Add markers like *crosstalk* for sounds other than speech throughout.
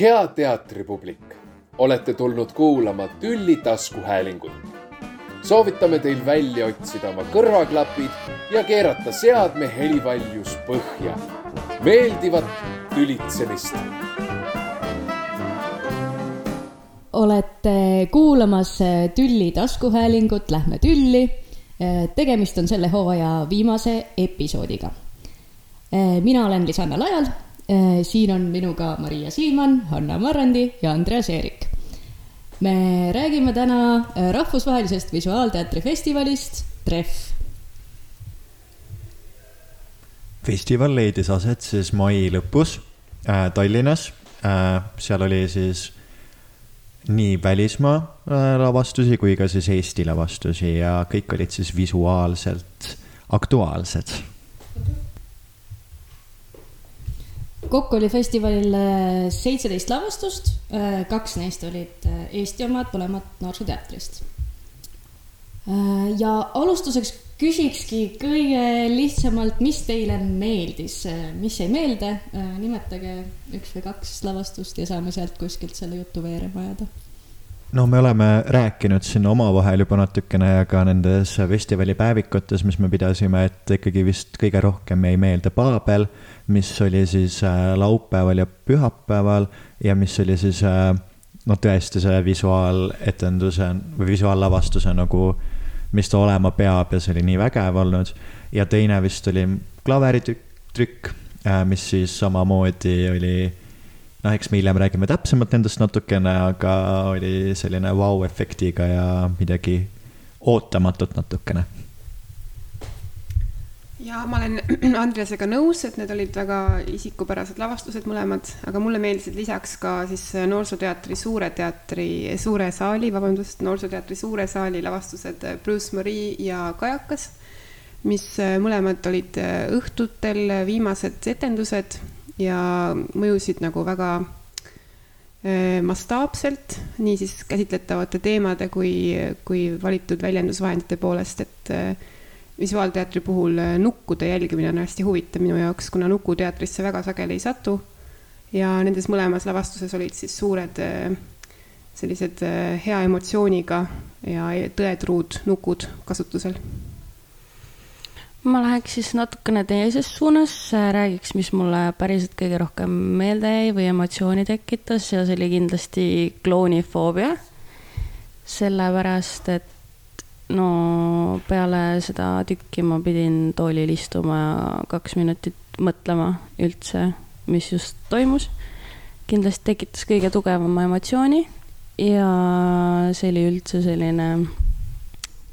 hea teatripublik, olete tulnud kuulama Tülli taskuhäälingut. soovitame teil välja otsida oma kõrvaklapid ja keerata seadme helivaljus põhja. meeldivat tülitsemist. olete kuulamas Tülli taskuhäälingut Lähme tülli. tegemist on selle hooaja viimase episoodiga. mina olen Lisanna Lajal siin on minuga Maria Siimann, Hanna Marrandi ja Andreas Eerik. me räägime täna äh, rahvusvahelisest visuaalteatri festivalist Treff. festival leidis aset siis mai lõpus äh, Tallinnas äh,. seal oli siis nii välismaa äh, lavastusi kui ka siis Eesti lavastusi ja kõik olid siis visuaalselt aktuaalsed kokku oli festivalil äh, seitseteist lavastust, äh, kaks neist olid äh, Eesti omad, mõlemad Noorsooteatrist. ja alustuseks küsikski kõige lihtsamalt, mis teile meeldis, mis jäi meelde, nimetage üks või kaks lavastust ja saame sealt kuskilt selle jutu veerema ajada no me oleme rääkinud siin omavahel juba natukene ja ka nendes festivali päevikutes, mis me pidasime, et ikkagi vist kõige rohkem jäi meelde Paabel mis oli siis äh, laupäeval ja pühapäeval ja mis oli siis noh, tõesti see visuaaletenduse või visuaallavastuse nagu, mis ta olema peab ja see oli nii vägev olnud. ja teine vist oli klaveritrükk, äh, mis siis samamoodi oli noh, eks me hiljem räägime täpsemalt nendest natukene, aga oli selline vau-efektiga ja midagi ootamatut natukene. Ja ma olen *clears throat* Andreasega nõus, et need olid väga isikupärased lavastused mõlemad, aga mulle meeldisid lisaks ka siis Noorsooteatri Suure Teatri, Suure Saali, vabandust, Noorsooteatri Suure Saali lavastused Bruce Marie ja Kajakas, mis mõlemad olid õhtutel viimased etendused ja mõjusid nagu väga eh, mastaapselt, niisiis käsitletavate teemade kui, kui valitud väljendusvahendite poolest, et eh, visuaalteatri puhul äh, nukkude jälgimine on hästi huvitav minu jaoks, kuna nukuteatrisse väga sageli ei satu. ja nendes mõlemas lavastuses olid siis suured sellised hea emotsiooniga ja tõetruud nukud kasutusel. Ma läheks siis natukene teises suunas, räägiks, mis mulle päriselt kõige rohkem meelde jäi või emotsiooni tekitas ja see oli kindlasti kloonifoobia. sellepärast, et no peale seda tükki ma pidin toolil istuma kaks minutit mõtlema üldse, mis just toimus. kindlasti tekitas kõige tugevama emotsiooni ja see oli üldse selline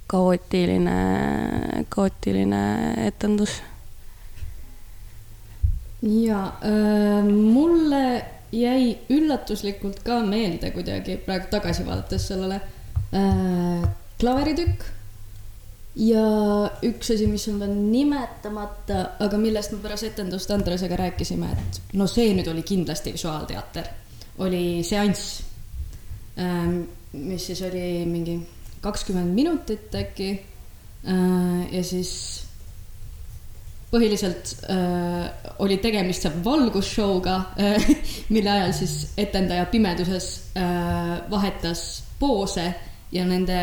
kaootiline, kaootiline etendus. ja äh, mulle jäi üllatuslikult ka meelde kuidagi praegu tagasi vaadates sellele äh, klaveritükk. ja üks asi, mis on veel nimetamata, aga millest me pärast etendust Andresega rääkisime, et no see nüüd oli kindlasti visuaalteater, oli seanss, ähm, mis siis oli mingi kakskümmend minutit äkki. Äh, ja siis põhiliselt äh, oli tegemist seal valgusshow'ga äh,, *laughs* mille ajal siis etendaja pimeduses äh, vahetas poose ja nende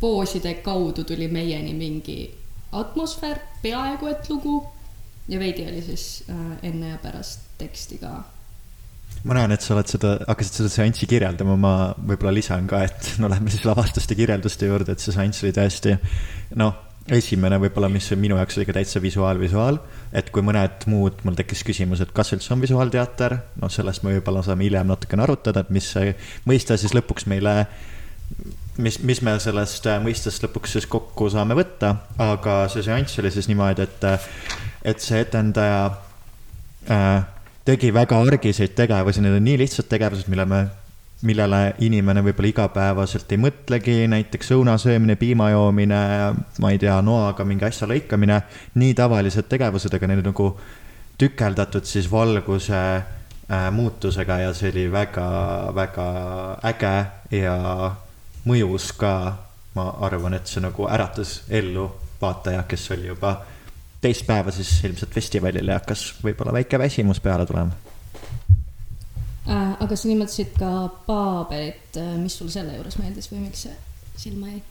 pooside kaudu tuli meieni mingi atmosfäär, peaaegu et lugu ja veidi oli siis äh, enne ja pärast teksti ka. Ma näen, et sa oled seda, hakkasid seda seanssi kirjeldama, ma võib-olla lisan ka, et *laughs* no lähme siis lavastuste kirjelduste juurde, et see seanss oli tõesti noh, esimene võib-olla, mis minu jaoks oli ka täitsa visuaal-visuaal, et kui mõned muud, mul tekkis küsimus, et kas üldse on visuaalteater, noh, sellest me võib-olla saame hiljem natukene arutada, et mis see mõiste siis lõpuks meile mis, mis me sellest äh, mõistest lõpuks siis kokku saame võtta, aga see seanss oli siis niimoodi, et, äh, et see etendaja äh, tegi väga argiseid tegevusi, need on nii lihtsad tegevused, mille me, millele inimene võib-olla igapäevaselt ei mõtlegi, näiteks õuna söömine, piima joomine, ma ei tea, noaga mingi asja lõikamine, nii tavalised tegevused, aga need nagu tükeldatud siis valguse äh, muutusega ja see oli väga, väga äge ja mõjus ka, ma arvan, et see nagu äratas ellu vaataja, kes oli juba teist päeva siis ilmselt festivalil ja hakkas võib-olla väike väsimus peale tulema äh,. aga aga sa nimetasid ka Paabelit, mis sul selle juures meeldis või miks see silma jäi?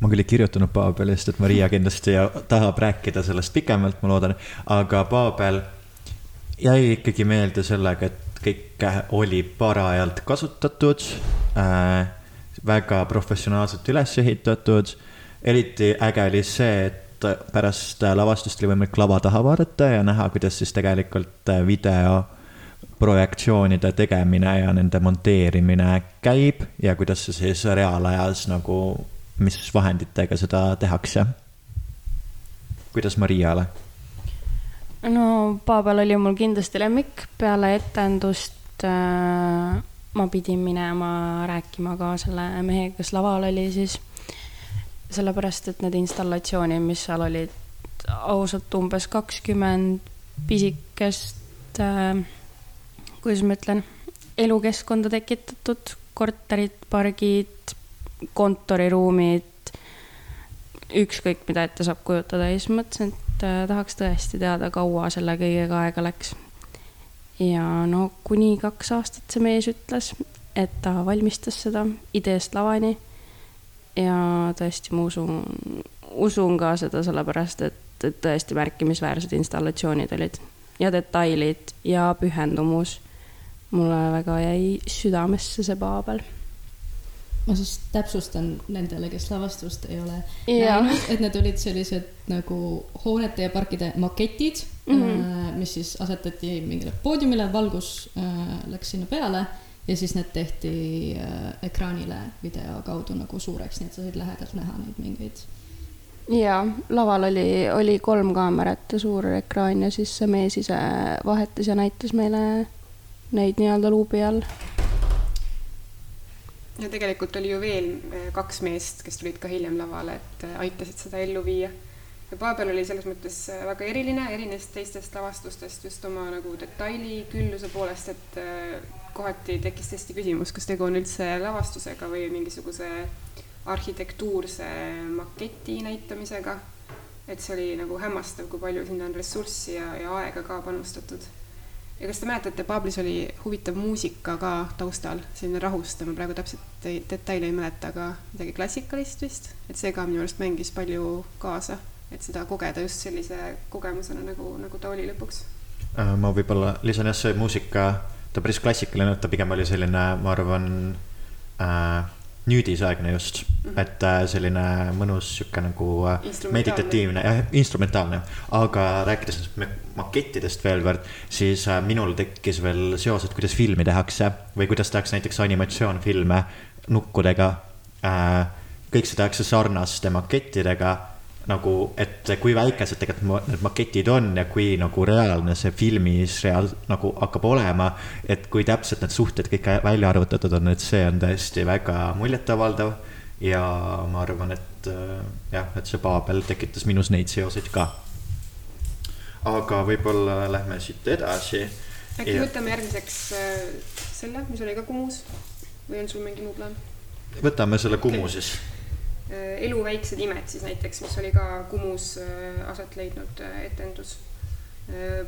ma küll ei kirjutanud Paabelist, et Maria kindlasti tahab rääkida sellest pikemalt, ma loodan, aga Paabel jäi ikkagi meelde sellega, et kõike oli parajalt kasutatud äh,, väga professionaalselt üles ehitatud. eriti äge oli see, et pärast lavastust oli võimalik lava taha vaadata ja näha, kuidas siis tegelikult video projektsioonide tegemine ja nende monteerimine käib ja kuidas see siis reaalajas nagu, mis vahenditega seda tehakse. kuidas Mariale? no Paabel oli mul kindlasti lemmik, peale etendust äh, ma pidin minema rääkima ka selle mehega, kes laval oli siis. sellepärast, et need installatsioonid, mis seal olid, ausalt umbes kakskümmend pisikest äh,, kuidas ma ütlen, elukeskkonda tekitatud, korterid, pargid, kontoriruumid, ükskõik mida ette saab kujutada ja siis mõtlesin, et äh, tahaks tõesti teada, kaua selle kõigega aega läks. ja no kuni kaks aastat see mees ütles, et ta valmistas seda ideest lavani. Ja tõesti, ma usun, usun ka seda sellepärast, et, tõesti märkimisväärsed installatsioonid olid ja detailid ja pühendumus. mulle väga jäi südamesse see Paabel. ma siis täpsustan nendele, kes lavastust ei ole Jaa. näinud, et need olid sellised nagu hoonete ja parkide maketid mm. -hmm. mis siis asetati mingile poodiumile, valgus äh, läks sinna peale ja siis need tehti äh, ekraanile video kaudu nagu suureks, nii et sa said lähedalt näha neid mingeid. ja laval oli, oli kolm kaamerat ja suur ekraan ja siis see mees ise vahetas ja näitas meile neid nii-öelda luubi all. ja tegelikult oli ju veel eh, kaks meest, kes tulid ka hiljem lavale, et eh, aitasid seda ellu viia. ja Paabel oli selles mõttes väga eriline, erines teistest lavastustest just oma nagu detaili külluse poolest, et kohati tekkis tõesti küsimus, kas tegu on üldse lavastusega või mingisuguse arhitektuurse maketi näitamisega. et see oli nagu hämmastav, kui palju sinna on ressurssi ja, ja aega ka panustatud ja kas te mäletate, Paablis oli huvitav muusika ka taustal, selline rahustav, ma praegu täpselt ei, detaile ei mäleta, aga midagi klassikalist vist, et see ka minu arust mängis palju kaasa, et seda kogeda just sellise kogemusena nagu, nagu ta oli lõpuks. Äh, ma võib-olla lisan jah, see muusika, ta päris klassikaline, ta pigem oli selline, ma arvan äh,, nüüdisaegne just mm, -hmm. et äh, selline mõnus sihuke nagu äh, meditatiivne, jah, instrumentaalne. aga rääkides nendest makettidest veel kord, siis äh, minul tekkis veel seos, et kuidas filmi tehakse või kuidas tehakse näiteks animatsioonfilme nukkudega äh,. kõik see tehakse sarnaste makettidega nagu, et kui väikesed tegelikult need maketid on ja kui nagu reaalne see filmis reaal- nagu hakkab olema. et kui täpselt need suhted kõik välja arvutatud on, et see on tõesti väga muljetavaldav. ja ma arvan, et äh, jah, et see Paabel tekitas minus neid seoseid ka. aga võib-olla lähme siit edasi. äkki Ja- võtame järgmiseks äh, selle, mis oli ka Kumus või on sul mingi muu plaan? võtame selle Kumu siis. Äh, elu väiksed imed siis näiteks, mis oli ka Kumus äh, aset leidnud äh, etendus.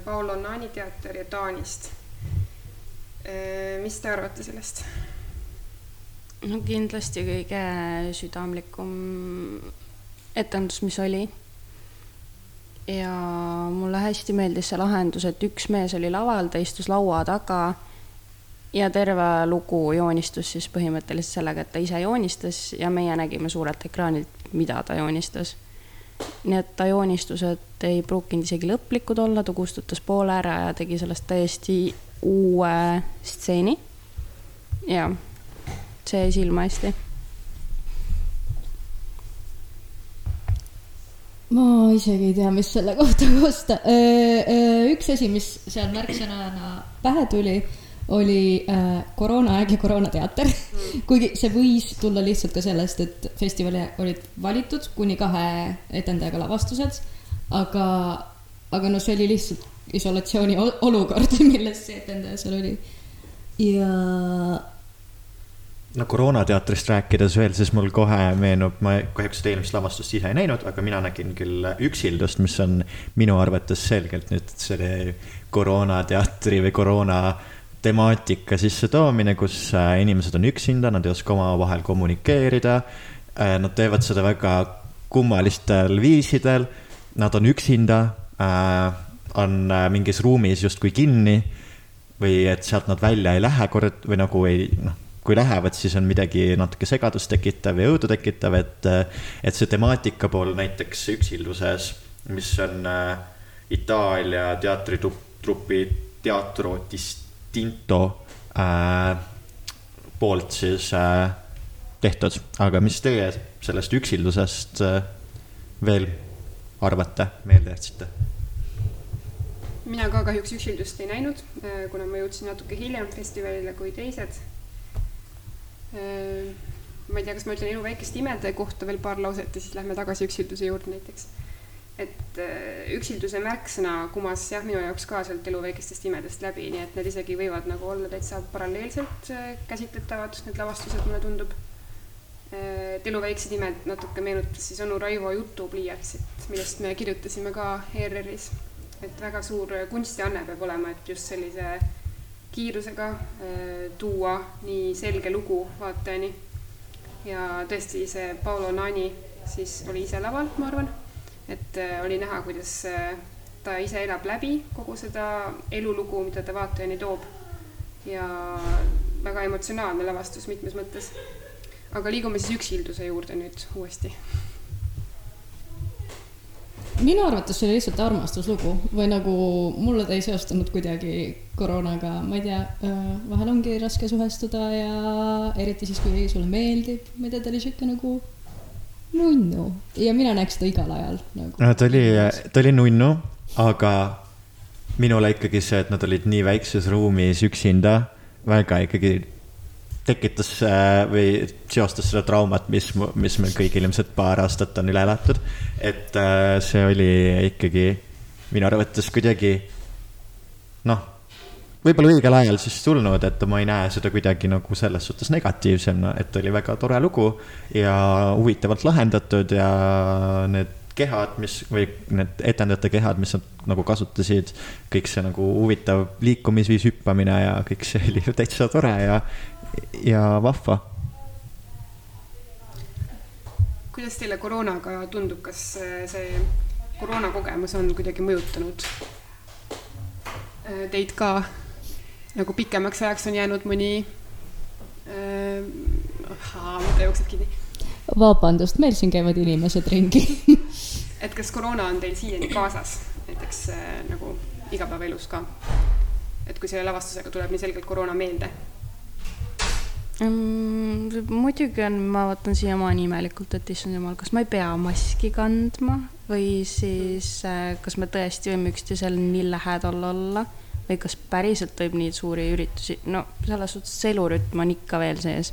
Paolo Nani teater ja Taanist. mis te arvate sellest? no kindlasti kõige südamlikum etendus, mis oli. ja mulle hästi meeldis see lahendus, et üks mees oli laval, ta istus laua taga ja terve lugu joonistus siis põhimõtteliselt sellega, et ta ise joonistas ja meie nägime suurelt ekraanilt, mida ta joonistas. nii et ta joonistused ei pruukinud isegi lõplikud olla, ta kustutas poole ära ja tegi sellest täiesti uue stseeni. ja see jäi silma hästi. ma isegi ei tea, mis selle kohta kosta. *laughs* üks asi, mis seal märksõnana pähe tuli, oli äh, koroonaaeg ja koroonateater. kuigi see võis tulla lihtsalt ka sellest, et festivali olid valitud kuni kahe etendajaga lavastused, aga, aga no see oli lihtsalt isolatsiooni ol- olukord, *laughs* milles see etendaja seal oli. ja no koroonateatrist rääkides veel, siis mul kohe meenub, ma kahjuks seda eelmist lavastust ise ei näinud, aga mina nägin küll Üksildust, mis on minu arvates selgelt nüüd selle koroonateatri või koroona temaatika sissetoomine, kus äh, inimesed on üksinda, nad ei oska omavahel kommunikeerida. Nad teevad seda väga kummalistel viisidel. Nad on üksinda, on mingis ruumis justkui kinni või et sealt nad välja ei lähe kord või nagu ei noh kui lähevad, siis on midagi natuke segadust tekitav ja õudu tekitav, et, et see temaatika pool näiteks Üksilduses, mis on äh, Itaalia teatritrupi Teatro Distinto äh, poolt siis äh, tehtud, aga mis teie sellest Üksildusest äh, veel arvate, meelde jätsite? mina ka kahjuks Üksildust ei näinud, äh, kuna ma jõudsin natuke hiljem festivalile kui teised Äh, ma ei tea, kas ma ütlen elu väikeste imede kohta veel paar lauset ja siis lähme tagasi üksilduse juurde näiteks. Et äh, üksilduse märksõna kumas jah, minu jaoks ka sealt elu väikestest imedest läbi, nii et need isegi võivad nagu olla täitsa paralleelselt äh, käsitletavad, need lavastused, mulle tundub. et elu väiksed imed natuke meenutas siis onu Raivo jutupliiatsit, millest me kirjutasime ka ERR-is. et väga suur kunstianne peab olema, et just sellise kiirusega äh, tuua nii selge lugu vaatajani. ja tõesti, see Paolo Nani siis oli ise laval, ma arvan, et äh, oli näha, kuidas äh, ta ise elab läbi kogu seda elulugu, mida ta vaatajani toob. ja väga emotsionaalne lavastus mitmes mõttes. aga liigume siis üksilduse juurde nüüd uuesti minu arvates see oli lihtsalt armastuslugu või nagu mulle ta ei seostanud kuidagi koroonaga, ma ei tea, äh, vahel ongi raske suhestuda ja eriti siis, kui sulle meeldib, ma ei tea, ta oli sihuke nagu nunnu ja mina näeks seda igal ajal nagu. no ta oli, ta oli nunnu, aga minule ikkagi see, et nad olid nii väikses ruumis üksinda, väga ikkagi tekitas äh, või seostas seda traumat, mis, mis meil kõigil ilmselt paar aastat on üle elatud. et äh, see oli ikkagi minu arvates kuidagi noh, võib-olla õigel ajal siis tulnud, et ma ei näe seda kuidagi nagu selles suhtes negatiivsena, et oli väga tore lugu ja huvitavalt lahendatud ja need kehad, mis või need etendajate kehad, mis nad nagu kasutasid, kõik see nagu huvitav liikumisviis, hüppamine ja kõik see oli ju täitsa tore ja ja vahva. kuidas teile koroonaga tundub, kas see koroonakogemus on kuidagi mõjutanud teid ka? Nagu pikemaks ajaks on jäänud mõni äh,, mõte jookseb kinni. vabandust, meil siin käivad inimesed ringi *laughs* et kas koroona on teil siiani kaasas, näiteks äh, nagu igapäevaelus ka? et kui selle lavastusega tuleb nii selgelt koroona meelde muidugi on, ma vaatan siiamaani imelikult, et issand jumal, kas ma ei pea maski kandma või siis äh, kas me tõesti võime üksteisel nii lähedal olla või kas päriselt võib nii suuri üritusi, no selles suhtes see elurütm on ikka veel sees.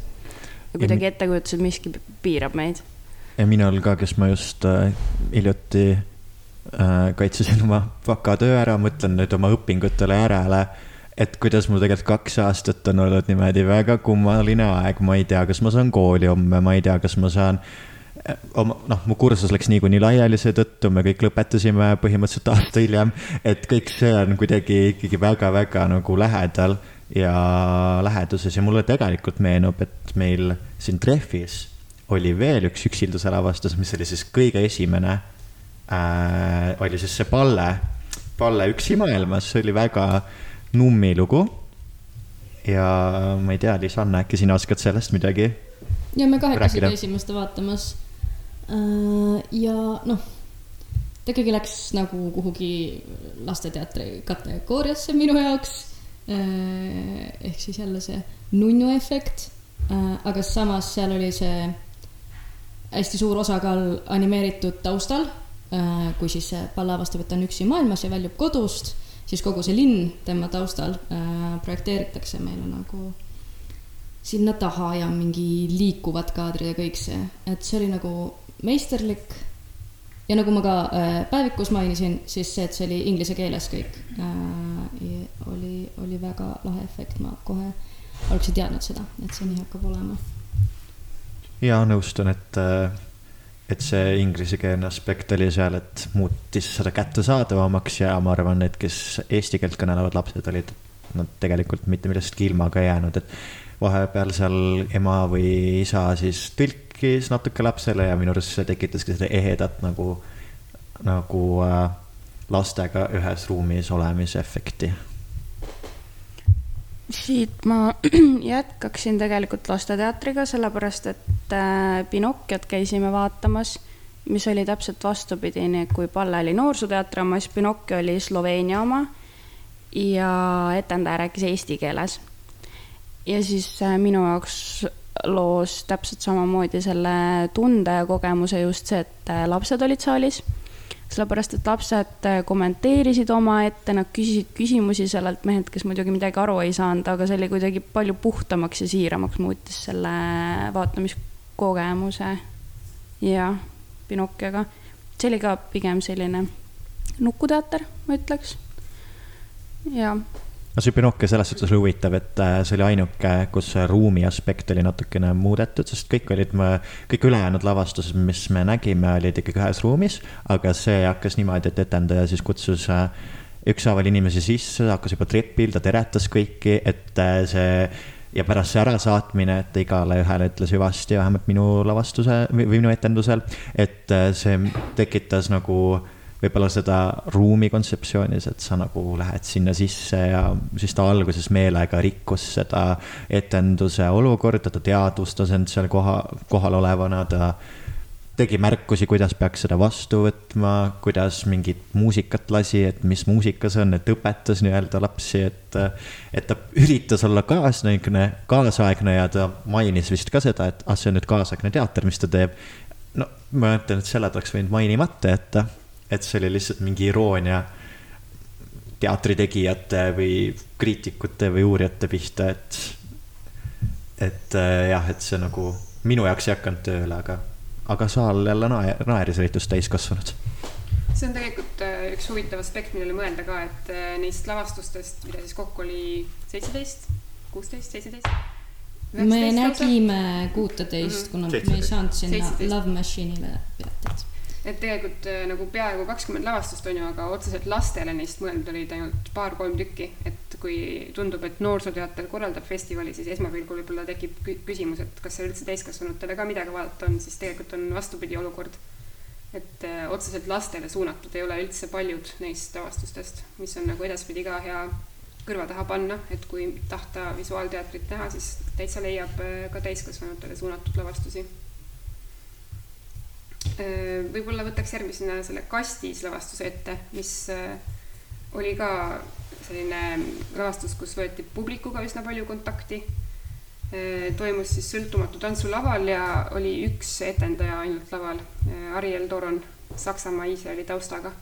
ja kuidagi ettekujutus, et miski piirab meid. ja minul ka, kes ma just äh, hiljuti äh, kaitsesin oma bakatöö ära, mõtlen nüüd oma õpingutele järele et kuidas mul tegelikult kaks aastat on olnud niimoodi väga kummaline aeg, ma ei tea, kas ma saan kooli homme, ma ei tea, kas ma saan eh, oma, noh, mu kursus läks niikuinii laiali seetõttu, me kõik lõpetasime põhimõtteliselt aasta hiljem, et kõik see on kuidagi ikkagi väga-väga nagu lähedal ja läheduses ja mulle tegelikult meenub, et meil siin Treffis oli veel üks üksilduse lavastus, mis oli siis kõige esimene äh,, oli siis see Palle, Palle Üksi maailmas, see oli väga Nummi lugu. ja ma ei tea, Liis-Anne, äkki sina oskad sellest midagi? ja me kahekesi käisime seda vaatamas. Äh, ja noh, ta ikkagi läks nagu kuhugi lasteteatri kategooriasse minu jaoks. Äh, ehk siis jälle see nunnu efekt. Äh, aga samas seal oli see hästi suur osakaal animeeritud taustal. kui siis see pall avastab, et ta on üksi maailmas ja väljub kodust siis kogu see linn tema taustal projekteeritakse meile nagu sinna taha ja mingi liikuvad kaadrid ja kõik see, et see oli nagu meisterlik. ja nagu ma ka äh, päevikus mainisin, siis see, et see oli inglise keeles kõik äh,, oli, oli väga lahe efekt, ma kohe oleksin teadnud seda, et see nii hakkab olema. ja nõustun, et äh et see inglisekeelne aspekt oli seal, et muutis seda kättesaadavamaks ja ma arvan, et kes eesti keelt kõnelevad lapsed olid nad tegelikult mitte millestki ilma ka ei jäänud, et vahepeal seal ema või isa siis tõlkis natuke lapsele ja minu arust see tekitaski seda ehedat nagu, nagu äh, lastega ühes ruumis olemise efekti siit ma *clears throat* jätkaksin tegelikult lasteteatriga, sellepärast et äh, Pinocchiot käisime vaatamas, mis oli täpselt vastupidine, kui Palle oli Noorsooteatri oma, siis Pinocchio oli Sloveenia oma ja etendaja rääkis eesti keeles. ja siis äh, minu jaoks loos täpselt samamoodi selle tunde ja kogemuse just see, et äh, lapsed olid saalis sellepärast et lapsed äh, kommenteerisid omaette, nad küsisid küsimusi sellelt mehelt, kes muidugi midagi aru ei saanud, aga see oli kuidagi palju puhtamaks ja siiramaks muutis selle vaatamiskogemuse. jah, Pinocchioga. see oli ka pigem selline nukuteater, ma ütleks. jah no see Pinocchio selles suhtes oli huvitav, et äh, see oli ainuke, kus ruumi aspekt oli natukene muudetud, sest kõik olid, kõik ülejäänud lavastused, mis me nägime, olid ikkagi ühes ruumis, aga see hakkas niimoodi, et etendaja siis kutsus äh, ükshaaval inimesi sisse, hakkas juba trepil, ta teretas kõiki, et äh, see ja pärast see ärasaatmine, et igale ühele ütles hüvasti, vähemalt minu lavastuse või minu etendusel, et see tekitas nagu võib-olla seda ruumi kontseptsioonis, et sa nagu lähed sinna sisse ja siis ta alguses meelega rikkus seda etenduse olukorda, ta teadvustas end seal koha, kohal olevana, ta tegi märkusi, kuidas peaks seda vastu võtma, kuidas mingit muusikat lasi, et mis muusika see on, et õpetas nii-öelda lapsi, et, et ta üritas olla kaasnäigne, kaasaegne ja ta mainis vist ka seda, et ah, see on nüüd kaasaegne teater, mis ta teeb. no ma ütlen, et selle ta oleks võinud mainimata jätta et see oli lihtsalt mingi iroonia teatritegijate või kriitikute või uurijate pihta, et, et äh, jah, et see nagu minu jaoks ei hakanud tööle, aga, aga saal jälle nae-, naeris eriti täiskasvanud. see on tegelikult äh, üks huvitav aspekt, millele mõelda ka, et äh, neist lavastustest, mida siis kokku oli seitseteist, kuusteist, seitseteist me nägime kuuteteist, kuna 17. me ei saanud sinna 17. Love Machine'ile peatada et tegelikult äh, nagu peaaegu kakskümmend lavastust on ju, aga otseselt lastele neist mõeldud olid ainult paar-kolm tükki, et kui tundub, et Noorsooteater korraldab festivali, siis esmapilgul võib-olla tekib küsimus, et kas seal üldse täiskasvanutele ka midagi vaadata on, siis tegelikult on vastupidi olukord. et äh, otseselt lastele suunatud ei ole üldse paljud neist lavastustest, mis on nagu edaspidi ka hea kõrva taha panna, et kui tahta visuaalteatrit näha, siis täitsa leiab äh, ka täiskasvanutele suunatud lavastusi võib-olla võtaks järgmisena selle kastis lavastuse ette, mis äh, oli ka selline lavastus, kus võeti publikuga üsna palju kontakti. Äh, toimus siis sõltumatu tantsulaval ja oli üks etendaja ainult laval, Ariel Toron, Saksamaa, Iisraeli taustaga.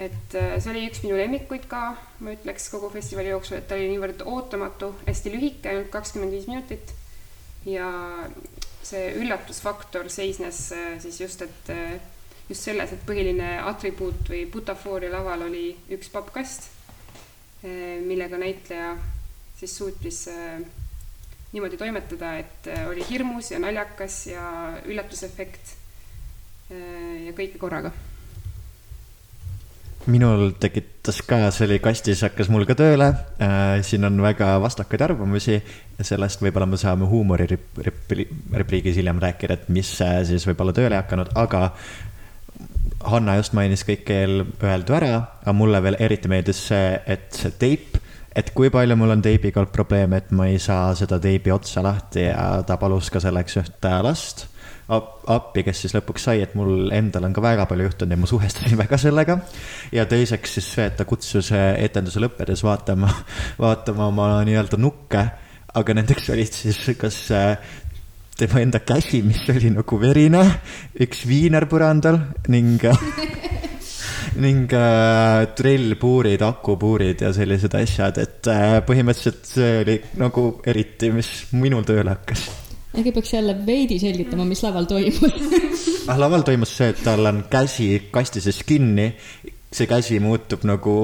et see oli üks minu lemmikuid ka, ma ütleks kogu festivali jooksul, et ta oli niivõrd ootamatu, hästi lühike, ainult kakskümmend viis minutit ja see üllatusfaktor seisnes äh, siis just, et äh, just selles, et põhiline atribuut või butafooria laval oli üks pappkast, äh, millega näitleja siis suutis niimoodi toimetada, et oli hirmus ja naljakas ja üllatusefekt ja kõike korraga minul tekitas ka, see oli kastis, hakkas mul ka tööle äh,. siin on väga vastakaid arvamusi ja sellest võib-olla me saame huumorirepliigis hiljem rääkida, et mis siis võib-olla tööle ei hakanud, aga Hanna just mainis kõik eelöeldu ära, aga mulle veel eriti meeldis see, et see teip, et kui palju mul on teibiga olnud probleeme, et ma ei saa seda teibi otsa lahti ja ta palus ka selleks ühte last appi, kes siis lõpuks sai, et mul endal on ka väga palju juhtunud ja ma suhestusin *laughs* väga sellega. ja teiseks siis see, et ta kutsus äh, etenduse lõppedes vaatama, *laughs* vaatama oma nii-öelda nukke, aga nendeks olid siis kas äh, tema enda käsi, mis oli nagu verine, üks viiner põrandal ning *laughs* ning äh, trellpuurid, akupuurid ja sellised asjad, et äh, põhimõtteliselt see oli nagu eriti, mis minul tööle hakkas äkki peaks jälle veidi selgitama, mis laval toimus *laughs* ah, laval toimus see, et tal on käsi kastises kinni, see käsi muutub nagu,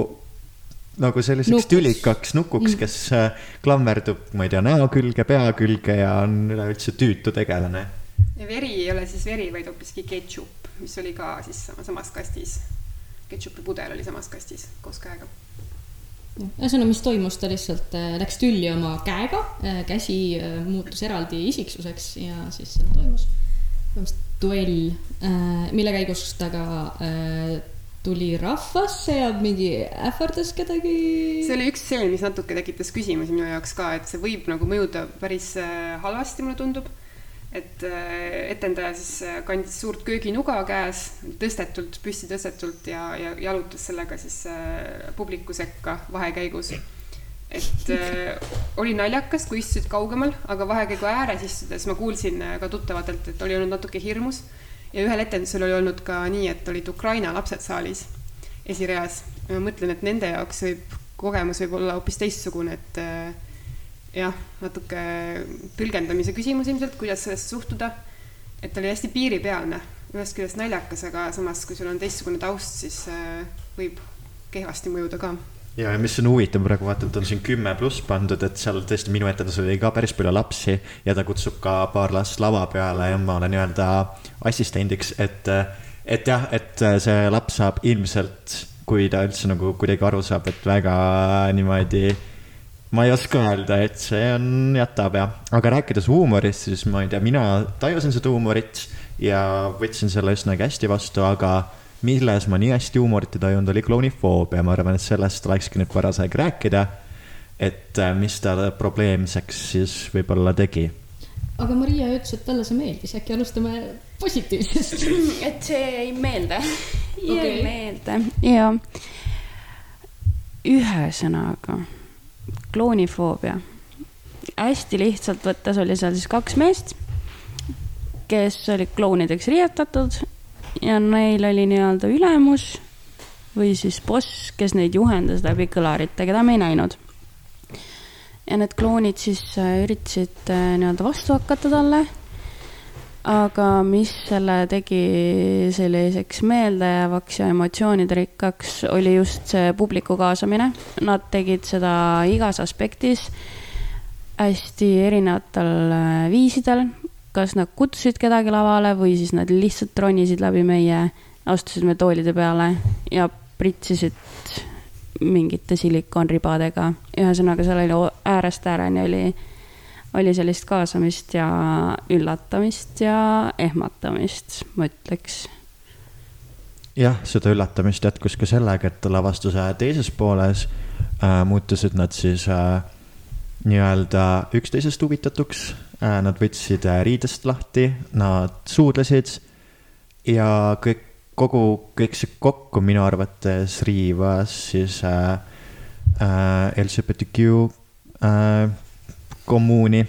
nagu selliseks Nukus. tülikaks nukuks, mm. kes äh, klammerdub, ma ei tea, näo külge, pea külge ja on üleüldse tüütu tegelane. ja veri ei ole siis veri, vaid hoopiski ketšup, mis oli ka siis samas kastis. ketšupi pudel oli samas kastis koos käega ühesõnaga, mis toimus, ta lihtsalt äh, läks tülli oma käega, käsi äh, muutus eraldi isiksuseks ja siis seal toimus põhimõtteliselt duell, mille käigus ta ka äh, tuli rahvasse ja mingi ähvardas kedagi. see oli üks stseen, mis natuke tekitas küsimusi minu jaoks ka, et see võib nagu mõjuda päris äh, halvasti, mulle tundub. Et äh, etendaja siis äh, kandis suurt kööginuga käes, tõstetult, püsti tõstetult ja, ja jalutas sellega siis äh, publiku sekka vahekäigus. et oli naljakas, kui istusid kaugemal, aga vahekäigu ääres istudes ma kuulsin ka tuttavatelt, et oli olnud natuke hirmus ja ühel etendusel oli olnud ka nii, et olid Ukraina lapsed saalis esireas. ma mõtlen, et nende jaoks võib kogemus võib olla hoopis teistsugune, et jah, natuke tõlgendamise küsimus ilmselt, kuidas sellesse suhtuda. et ta oli hästi piiripealne, ühest küljest naljakas, aga samas, kui sul on teistsugune taust, siis äh, võib kehvasti mõjuda ka ja, ja mis on huvitav praegu vaata, et on siin kümme pluss pandud, et seal tõesti minu etendusel oli ka päris palju lapsi ja ta kutsub ka paar last lava peale ja ma olen nii-öelda assistendiks, et, et jah, et see laps saab ilmselt, kui ta üldse nagu kuidagi aru saab, et väga niimoodi ma ei oska öelda, et see on, jätab jah, aga rääkides huumorist, siis ma ei tea, mina tajusin seda huumorit ja võtsin selle üsnagi hästi vastu, aga milles ma nii hästi huumorit ei tajunud, oli klounifoobia, ma arvan, et sellest olekski nüüd paras aeg rääkida. et äh, mis ta probleemseks siis võib-olla tegi. aga Maria ütles, et talle see meeldis, äkki alustame positiivsest. *laughs* et see jäi Okei. okay. meelde ja ühesõnaga kloonifoobia. hästi lihtsalt võttes oli seal siis kaks meest, kes olid klounideks riietatud ja neil oli nii-öelda ülemus või siis boss, kes neid juhendas läbi kõlarite, keda me ei näinud. ja need klounid siis äh, üritasid äh, nii-öelda vastu hakata talle aga mis selle tegi selliseks meeldejäävaks ja emotsioonide rikkaks, oli just see publiku kaasamine. Nad tegid seda igas aspektis hästi erinevatel äh, viisidel. kas nad kutsusid kedagi lavale või siis nad lihtsalt ronisid läbi meie, astusid me toolide peale ja pritsisid mingite silikoonribadega. ühesõnaga, seal oli äärest ääreni oli oli sellist kaasamist ja üllatamist ja ehmatamist, ma ütleks. jah, seda üllatamist jätkus ka sellega, et lavastuse teises pooles äh, muutusid nad siis äh, nii-öelda üksteisest huvitatuks äh,. Nad võtsid äh, riidest lahti, nad suudlesid ja kõik, kogu, kõik see kokku minu arvates riivas siis äh, äh, LGBTQ äh, kommuuni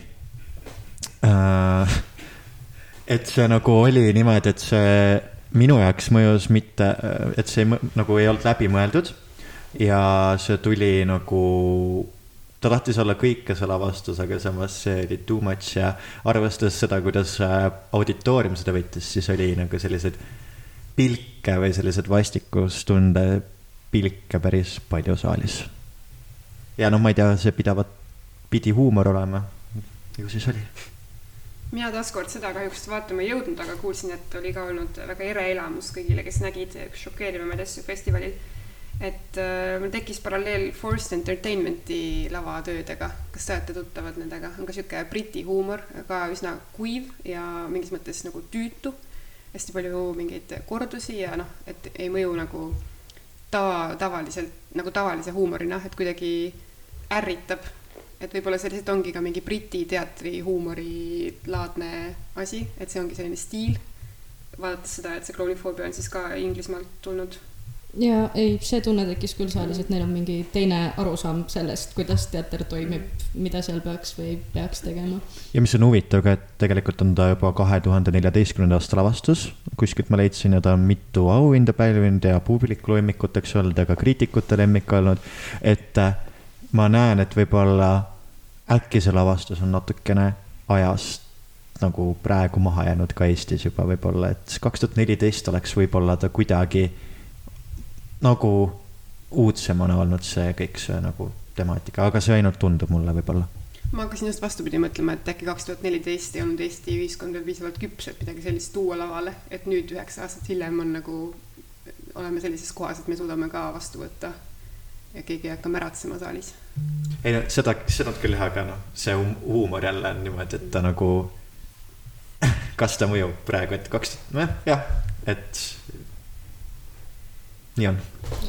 äh,. et see nagu oli niimoodi, et see minu jaoks mõjus mitte, et see nagu ei olnud läbimõeldud ja see tuli nagu, ta tahtis olla kõike see lavastus, aga samas see oli too much ja arvestades seda, kuidas äh, auditoorium seda võttis, siis oli nagu selliseid pilke või selliseid vastikustunde pilke päris palju saalis. ja noh, ma ei tea, see pidavat, pidi huumor olema, ju siis oli. Mina taaskord seda kahjuks vaatama ei jõudnud, aga kuulsin, et oli ka olnud väga ere elamus kõigile, kes nägid üks šokeerivamaid asju festivalil. et äh, mul tekkis paralleel Forced Entertainmenti lavatöödega, kas te olete tuttavad nendega, on ka sihuke briti huumor, ka üsna kuiv ja mingis mõttes nagu tüütu. hästi palju mingeid kordusi ja noh, et ei mõju nagu tava, tavaliselt nagu tavalise huumorina, et kuidagi ärritab et võib-olla see lihtsalt ongi ka mingi briti teatri huumorilaadne asi, et see ongi selline stiil. vaadates seda, et see klounifoobia on siis ka Inglismaalt tulnud. ja ei, see tunne tekkis küll saalis, et neil on mingi teine arusaam sellest, kuidas teater toimib, mida seal peaks või peaks tegema. ja mis on huvitav ka, et tegelikult on ta juba kahe tuhande neljateistkümnenda aasta lavastus, kuskilt ma leidsin ja ta on mitu auhinda pälvinud ja publiku lemmikuteks olnud ja ka kriitikute lemmik olnud. et äh, ma näen, et võib-olla äkki see lavastus on natukene ajast nagu praegu maha jäänud ka Eestis juba võib-olla, et kaks tuhat neliteist oleks võib-olla ta kuidagi nagu uudsemana olnud see kõik see nagu temaatika, aga see ainult tundub mulle võib-olla. Ma hakkasin just vastupidi mõtlema, et äkki kaks tuhat neliteist ei olnud Eesti ühiskond veel piisavalt küps, et midagi sellist tuua lavale, et nüüd üheksa aastat hiljem on nagu, oleme sellises kohas, et me suudame ka vastu võtta ja keegi ei hakka märatsema saalis. ei no seda, seda küll jah, aga noh, see huumor jälle on niimoodi, et ta nagu, *laughs* kas ta mõjub praegu, et kaks, nojah, jah, et nii on.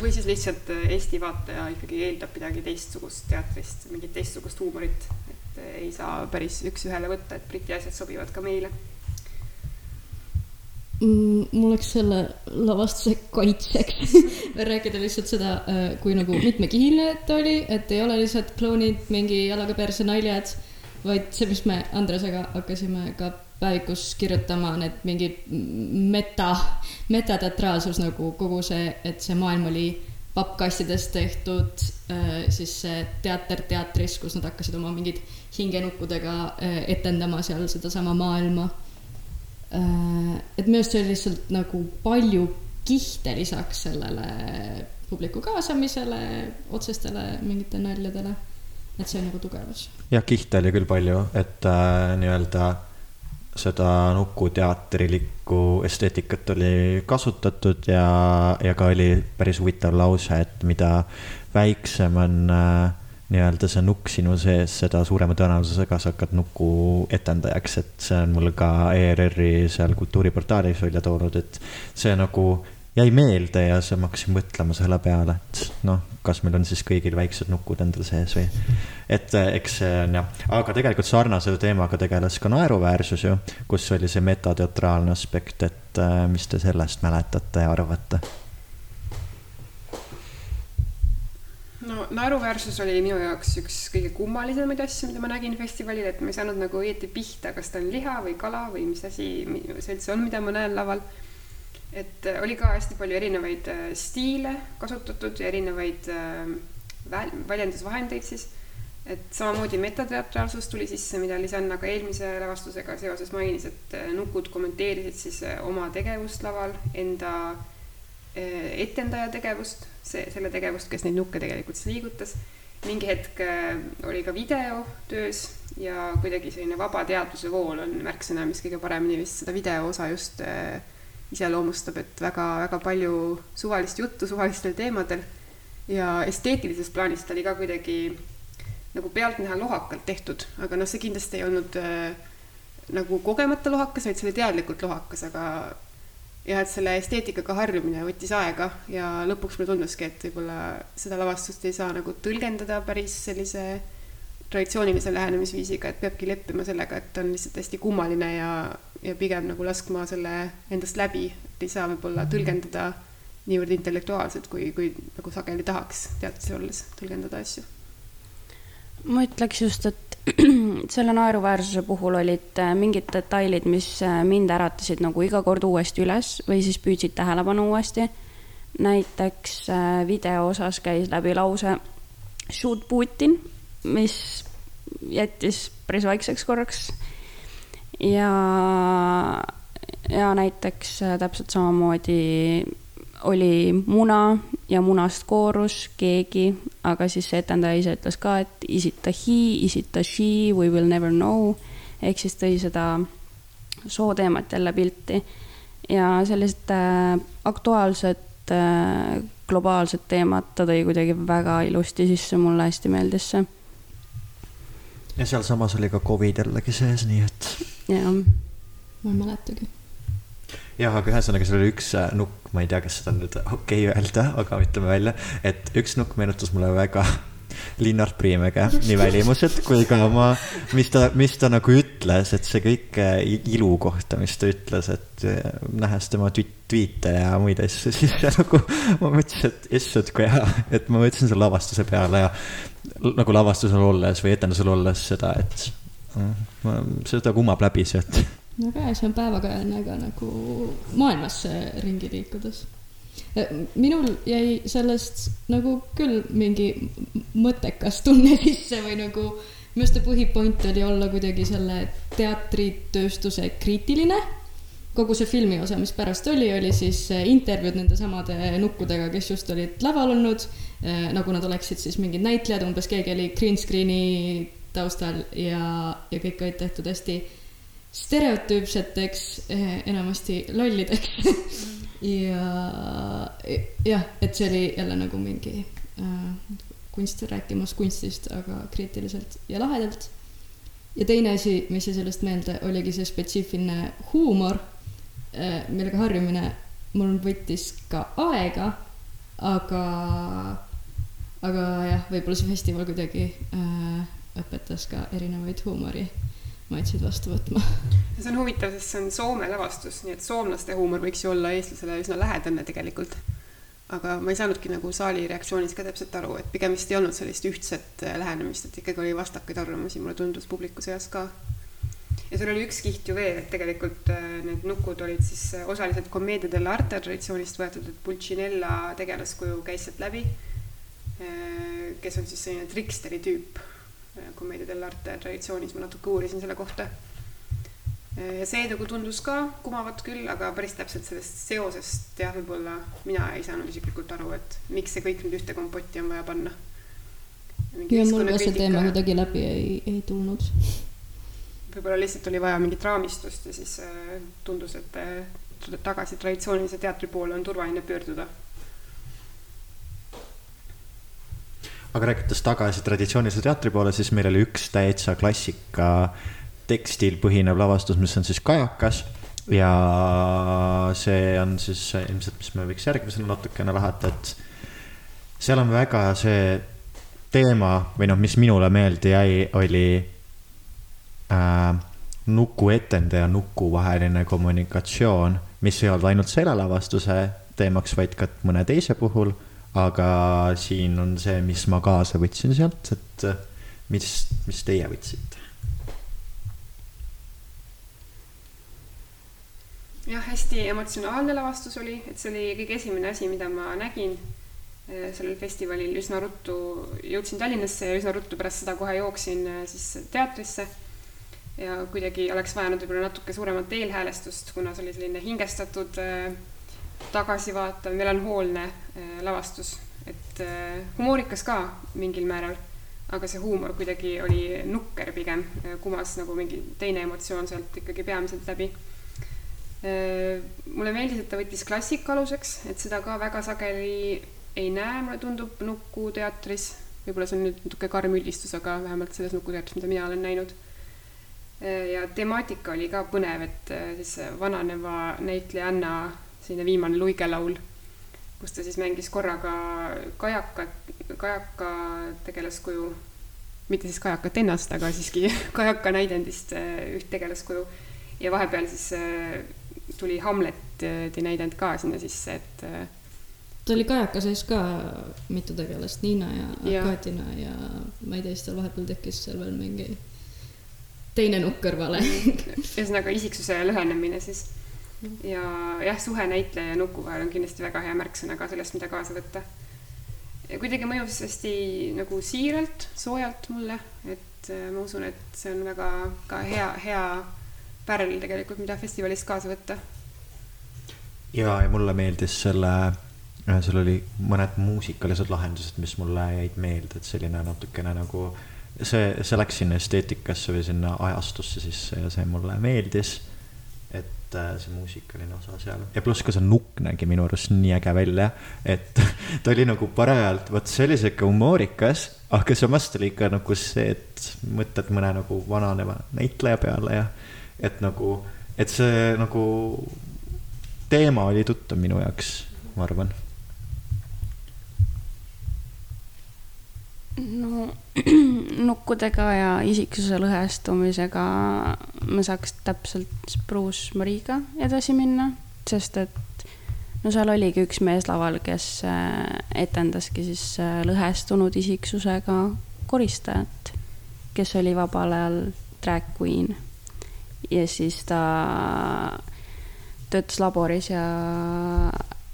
või siis lihtsalt äh, Eesti vaataja ikkagi eeldab midagi teistsugust teatrist, mingit teistsugust huumorit, et äh, ei saa päris üks-ühele võtta, et Briti asjad sobivad ka meile mul oleks selle lavastuse kaitseks. *laughs* Rääkida lihtsalt seda, äh, kui nagu mitmekihiline ta oli, et ei ole lihtsalt klounid mingi jalaga perse naljad, vaid see, mis me Andresega hakkasime ka päevikus kirjutama, need mingid meta, metateatraalsus nagu kogu see, et see maailm oli pappkastidest tehtud, äh, siis see teater teatris, kus nad hakkasid oma mingid hingenukkudega äh, etendama seal sedasama maailma et minu arust see oli lihtsalt nagu palju kihte lisaks sellele publiku kaasamisele, otsestele mingite naljadele. et see on nagu tugevus. jah, kihte oli küll palju, et äh, nii-öelda seda nukuteatrilikku esteetikat oli kasutatud ja, ja ka oli päris huvitav lause, et mida väiksem on äh, nii-öelda see nukk sinu sees, seda suurema tõenäosusega sa hakkad nuku etendajaks, et see on mul ka ERR-i seal kultuuriportaalis välja toonud, et see nagu jäi meelde ja siis ma hakkasin mõtlema selle peale, et noh, kas meil on siis kõigil väiksed nukud endal sees või. et eh, eks see on jah, aga tegelikult sarnase teemaga tegeles ka naeruväärsus ju, kus oli see metateatraalne aspekt, et eh, mis te sellest mäletate ja arvate naeruväärsus oli minu jaoks üks kõige kummalisemaid asju, mida ma nägin festivalil, et ma ei saanud nagu õieti pihta, kas ta on liha või kala või mis asi see üldse on, mida ma näen laval. et äh, oli ka hästi palju erinevaid äh, stiile kasutatud ja erinevaid äh, väl-, väljendusvahendeid siis. et samamoodi metateatraalsus tuli sisse, mida Lisanna ka eelmise lavastusega seoses mainis, et nukud kommenteerisid siis oma tegevust laval, enda etendaja tegevust see, selle tegevust, kes neid nukke tegelikult siis liigutas. mingi hetk äh, oli ka video töös ja kuidagi selline vaba teadvuse vool on märksõna, mis kõige paremini vist seda video osa just äh, iseloomustab, et väga-väga palju suvalist juttu suvalistel teemadel ja esteetilisest plaanist oli ka kuidagi nagu pealtnäha lohakalt tehtud, aga noh, see kindlasti ei olnud äh, nagu kogemata lohakas, vaid see oli teadlikult lohakas, aga ja et selle esteetikaga harjumine võttis aega ja lõpuks mulle tunduski, et võib-olla seda lavastust ei saa nagu tõlgendada päris sellise traditsioonilise lähenemisviisiga, et peabki leppima sellega, et on lihtsalt hästi kummaline ja, ja pigem nagu laskma selle endast läbi, et ei saa võib-olla tõlgendada niivõrd intellektuaalselt, kui, kui nagu sageli tahaks teatris olles tõlgendada asju. ma ütleks just, et *clears throat* selle naeruväärsuse puhul olid äh, mingid detailid, mis äh, mind äratasid nagu iga kord uuesti üles või siis püüdsid tähelepanu uuesti. näiteks äh, video osas käis läbi lause shoot Putin, mis jättis päris vaikseks korraks. ja, ja näiteks täpselt samamoodi oli muna ja munast koorus keegi, aga siis see etendaja ise ütles ka, et is it a he, is it a she, we will never know. ehk siis tõi seda sooteemat jälle pilti ja sellised äh, aktuaalsed äh, globaalsed teemad ta tõi kuidagi väga ilusti sisse, mulle hästi meeldis see. ja sealsamas oli ka Covid jällegi sees, nii et. jah. ma ei mäletagi jah, aga ühesõnaga seal oli üks äh, nukk, ma ei tea, kas seda on nüüd okei okay öelda, aga ütleme välja, et üks nukk meenutas mulle väga *laughs* Linnart Priimäge, nii välimuselt kui ka oma, mis ta, mis ta nagu ütles, et see kõik äh, ilu kohta, mis ta ütles, et äh, nähes tema tweet'e ja muid asju, *laughs* siis nagu ma mõtlesin, et issand, kui hea, et ma mõtlesin selle lavastuse peale ja nagu lavastusel olles või etendusel olles seda, et mm, seda kumab läbi sealt väga hea, see on päevakajaline ka nagu maailmasse ringi liikudes. minul jäi sellest nagu küll mingi mõttekas tunne *laughs* sisse või nagu minu arust see põhipoint oli olla kuidagi selle teatritööstuse kriitiline. kogu see filmi osa, mis pärast oli, oli siis intervjuud nende samade nukkudega, kes just olid laval olnud. nagu nad oleksid siis mingid näitlejad, umbes keegi oli green screen'i taustal ja, ja kõik olid tehtud hästi stereotüüpseteks, eh, enamasti lollideks *laughs* ja jah, et see oli jälle nagu mingi äh, kunst rääkimas kunstist, aga kriitiliselt ja lahedalt. ja teine asi, mis jäi sellest meelde, oligi see spetsiifiline huumor, millega harjumine mul võttis ka aega, aga, aga jah, võib-olla see festival kuidagi äh, õpetas ka erinevaid huumorimaitseid vastu võtma. see on huvitav, sest see on Soome lavastus, nii et soomlaste huumor võiks ju olla eestlasele üsna lähedane tegelikult. aga ma ei saanudki nagu saali reaktsioonis ka täpselt aru, et pigem vist ei olnud sellist ühtset äh, lähenemist, et ikkagi oli vastakaid arvamusi, mulle tundus publiku seas ka ja seal oli üks kiht ju veel, et tegelikult äh, need nukud olid siis äh, osaliselt kommeedia dell'arte traditsioonist võetud, et Pulcinella tegelaskuju käis sealt läbi, kes on siis selline triksteri tüüp kommeedia dell'arte traditsioonis, ma natuke uurisin selle kohta. ja see nagu tundus ka kumavat küll, aga päris täpselt sellest seosest jah, võib-olla mina ei saanud isiklikult aru, et miks see kõik nüüd ühte kompotti on vaja panna. ja mul ka see teema kuidagi läbi ei, ei tulnud *laughs* võib-olla lihtsalt oli vaja mingit raamistust ja siis äh, tundus, et äh, tagasi traditsioonilise teatri poole on turvaline pöörduda. Aga rääkides tagasi traditsioonilise teatri poole, siis meil oli üks täitsa klassika tekstil põhinev lavastus, mis on siis Kajakas ja see on siis ilmselt, mis me võiks järgmisena natukene lahata, et seal on väga see teema või noh, mis minule meelde jäi, oli äh, nukuetende ja nuku vaheline kommunikatsioon, mis ei olnud ainult selle lavastuse teemaks, vaid ka mõne teise puhul. Aga siin on see, mis ma kaasa võtsin sealt, et mis, mis teie võtsite? jah, hästi emotsionaalne lavastus oli, et see oli kõige esimene asi, mida ma nägin äh, sellel festivalil üsna ruttu, jõudsin Tallinnasse ja üsna ruttu pärast seda kohe jooksin äh, siis teatrisse ja kuidagi oleks vajanud võib-olla natuke suuremat eelhäälestust, kuna see oli selline hingestatud äh, tagasivaatav, melanhoolne äh, lavastus, et äh, humoorikas ka mingil määral, aga see huumor kuidagi oli nukker pigem, kumas nagu mingi teine emotsioon sealt ikkagi peamiselt läbi. mulle meeldis, et ta võttis klassika aluseks, et seda ka väga sageli ei näe, mulle tundub, Nuku teatris, võib-olla see on nüüd natuke karm üldistus, aga vähemalt selles Nuku teatris, mida mina olen näinud. Äh, ja temaatika oli ka põnev, et äh, siis vananeva näitlejanna selline viimane luigelaul, kus ta siis mängis korraga kajakat, kajaka tegelaskuju, mitte siis kajakat ennast, aga siiski *laughs* kajaka näidendist äh, üht tegelaskuju. ja vahepeal siis tuli Hamleti näidend ka sinna sisse, et ta oli kajaka sees ka mitu tegelast, Niina ja, ja. Katina ja ma ei tea, siis tal vahepeal tekkis seal veel mingi teine nukk kõrvale ühesõnaga isiksuse lõhenemine siis. Ja jah, suhe näitleja ja nuku vahel on kindlasti väga hea märksõna ka sellest, mida kaasa võtta. kuidagi mõjus hästi nagu siiralt, soojalt mulle, et äh, ma usun, et see on väga ka hea, hea pärl tegelikult, mida festivalist kaasa võtta. ja, ja mulle meeldis selle äh, seal oli mõned muusikalised lahendused, mis mulle jäid meelde, et selline natukene nagu see, see läks sinna esteetikasse või sinna ajastusse sisse ja see mulle meeldis. et äh, see muusikaline osa seal. Ja pluss ka see nukk nägi minu arust nii äge välja, et *laughs* ta oli nagu parajalt, vot see oli sihuke humoorikas, aga samas ta oli ikka nagu see, et mõtled mõne nagu vananeva näitleja peale ja et nagu, et see nagu teema oli tuttav minu jaoks, ma arvan no *clears throat* nukkudega ja isiksuse lõhestumisega ma saaks täpselt Bruce Mariga edasi minna, sest et no seal oligi üks mees laval, kes äh, etendaski siis äh, lõhestunud isiksusega koristajat, kes oli vabal ajal drag queen. ja siis ta töötas laboris ja,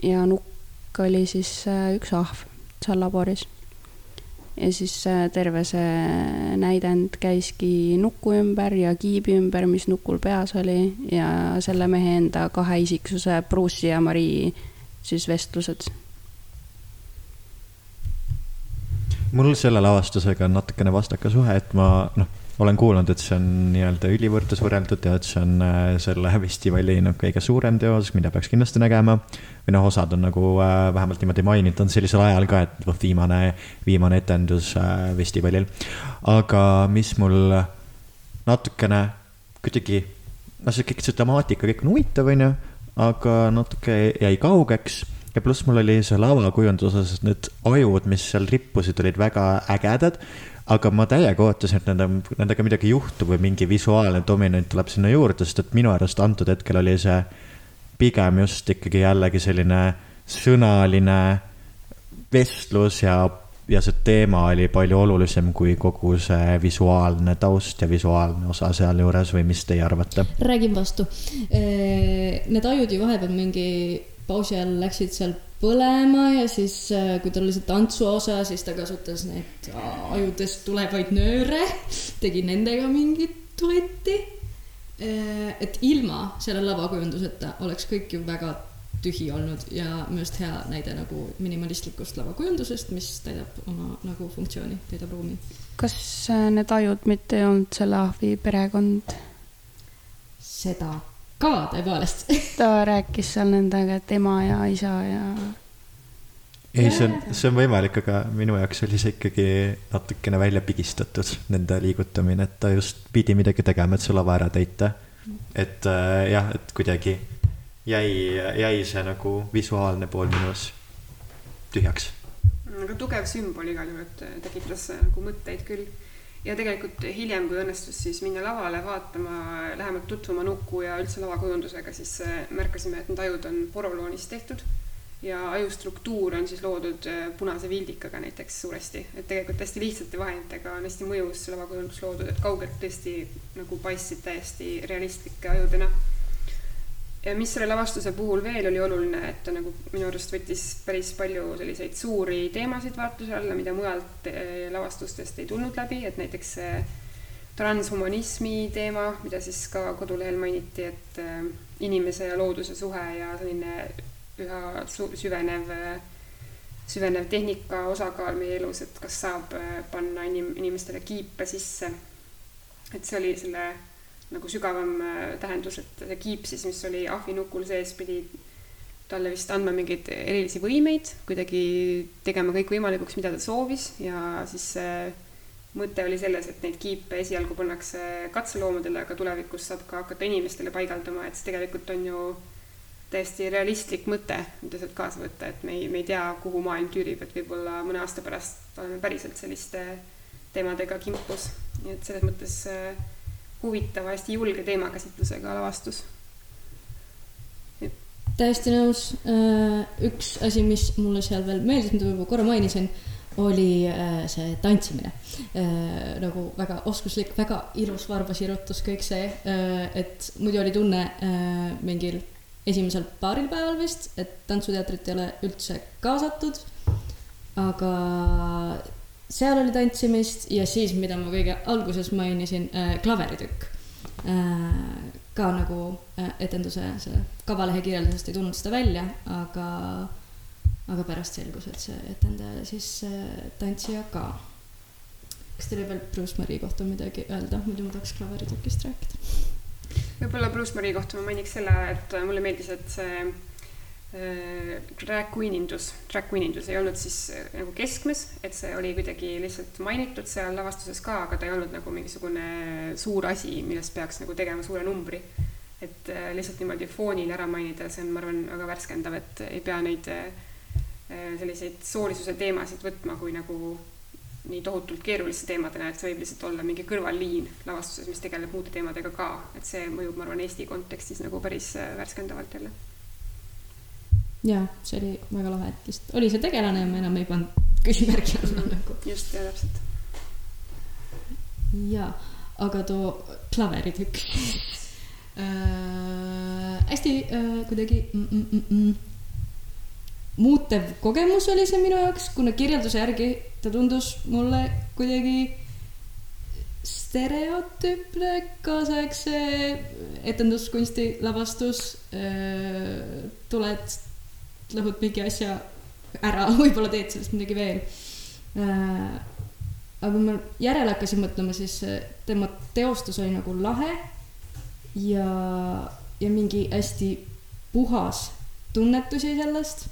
ja nukk oli siis äh, üks ahv seal laboris ja siis äh, terve see näidend käiski nuku ümber ja kiibi ümber, mis nukul peas oli ja selle mehe enda kahe isiksuse, Bruce'i ja Marie siis vestlused. mul selle lavastusega on natukene vastaka suhe, et ma noh, olen kuulnud, et see on nii-öelda ülivõrdus võrreldud ja et see on äh, selle festivali noh, kõige suurem teos, mida peaks kindlasti nägema. või noh, osad on nagu äh, vähemalt niimoodi mainitud sellisel ajal ka, et vot viimane, viimane etendus äh, festivalil. aga mis mul natukene kuidagi, noh, see kõik see temaatika, kõik on huvitav, onju, aga natuke jäi kaugeks ja pluss mul oli see lavakujunduse osas, need ajud, mis seal rippusid, olid väga ägedad aga ma täiega ootasin, et nende, nendega midagi juhtub või mingi visuaalne dominant tuleb sinna juurde, sest et minu arust antud hetkel oli see pigem just ikkagi jällegi selline sõnaline vestlus ja, ja see teema oli palju olulisem kui kogu see visuaalne taust ja visuaalne osa sealjuures või mis teie arvate? räägin vastu. Need ajud ju vahepeal mingi pausi ajal läksid seal põlema ja siis, äh, kui tal oli see tantsuosa, siis ta kasutas neid ajudest tulevaid nööre, tegi nendega mingit duetti. Äh, et ilma selle lavakujunduseta oleks kõik ju väga tühi olnud ja minu arust hea näide nagu minimalistlikust lavakujundusest, mis täidab oma nagu funktsiooni, täidab ruumi. kas äh, need ajud mitte ei olnud selle ahvi perekond? seda ka tõepoolest *laughs* ta rääkis seal nendega, et ema ja isa ja. ei, see on, see on võimalik, aga minu jaoks oli see ikkagi natukene välja pigistatud, nende liigutamine, et ta just pidi midagi tegema, et see lava ära täita. et äh, jah, et kuidagi jäi, jäi see nagu visuaalne pool minus tühjaks. aga tugev sümbol igal juhul, et tekitas nagu mõtteid küll ja tegelikult hiljem, kui õnnestus siis minna lavale vaatama, lähemalt tutvuma nuku ja üldse lavakujundusega, siis äh, märkasime, et need ajud on poroloonist tehtud ja aju struktuur on siis loodud äh, punase vildikaga näiteks suuresti, et tegelikult hästi lihtsate vahenditega on hästi mõjus lavakujundus loodud, et kaugelt tõesti nagu paistsid täiesti realistlike ajudena ja mis selle lavastuse puhul veel oli oluline, et ta nagu minu arust võttis päris palju selliseid suuri teemasid vaatluse alla, mida mujalt eh, lavastustest ei tulnud läbi, et näiteks see transhumanismi teema, mida siis ka kodulehel mainiti, et eh, inimese ja looduse suhe ja selline üha süvenev, süvenev tehnika osakaal meie elus, et kas saab eh, panna inim-, inimestele kiipe sisse. et see oli selle nagu sügavam äh, tähendus, et see kiip siis, mis oli ahvinukul sees, pidi talle vist andma mingeid erilisi võimeid, kuidagi tegema kõik võimalikuks, mida ta soovis. Ja siis see mõte oli selles, et neid kiipe esialgu pannakse katseloomadele, aga tulevikus saab ka hakata inimestele paigaldama, et see tegelikult on ju täiesti realistlik mõte, mida sealt kaasa võtta, et me ei, me ei tea, kuhu maailm tüürib, et võib-olla mõne aasta pärast oleme päriselt selliste teemadega kimpus, nii et selles mõttes äh, huvitava, hästi julge teemakäsitlusega lavastus. täiesti nõus. Äh, üks asi, mis mulle seal veel meeldis, mida ma juba korra mainisin, oli äh, see tantsimine. Äh, nagu väga oskuslik, väga ilus varbasirutus, kõik see, et muidu oli tunne mingil esimesel paaril päeval vist, et tantsuteatrit ei ole üldse kaasatud. aga seal oli tantsimist ja siis, mida ma kõige alguses mainisin äh,, klaveritükk äh,. ka nagu äh, etenduse selle kavalehe kirjeldusest ei tulnud seda välja, aga, aga pärast selgus, et see etendaja siis äh, tantsija ka. kas teil oli veel Bruce Marie kohta midagi öelda, muidu ma tahaks klaveritükist rääkida? võib-olla Bruce Marie kohta ma mainiks selle, et mulle meeldis, et see drag queen indus, drag queen indus ei olnud siis äh, nagu keskmes, et see oli kuidagi lihtsalt mainitud seal lavastuses ka, aga ta ei olnud nagu mingisugune suur asi, millest peaks nagu tegema suure numbri. et äh, lihtsalt niimoodi foonil ära mainida, see on, ma arvan, väga värskendav, et ei pea neid selliseid soolisuse teemasid võtma kui nagu nii tohutult keeruliste teemadena, et see võib lihtsalt olla mingi kõrvalliin lavastuses, mis tegeleb muude teemadega ka, et see mõjub, ma arvan, Eesti kontekstis nagu päris värskendavalt jälle jaa, see oli väga lahe, et lihtsalt oli see tegelane ja me enam ei pannud küsimärgi alla nagu. just, jaa, täpselt. jaa, aga too klaveritükk *laughs* äh, hästi äh, kuidagi mm, mm, mm, mm, muutev kogemus oli see minu jaoks, kuna kirjelduse järgi ta tundus mulle kuidagi stereotüüpne kaasaegse etenduskunsti lavastus. Äh, tuled lõhud mingi asja ära, *laughs* võib-olla teed sellest midagi veel. Äh, aga kui ma järele hakkasin mõtlema, siis tema teostus oli nagu lahe ja, ja mingi hästi puhas tunnetus jäi sellest.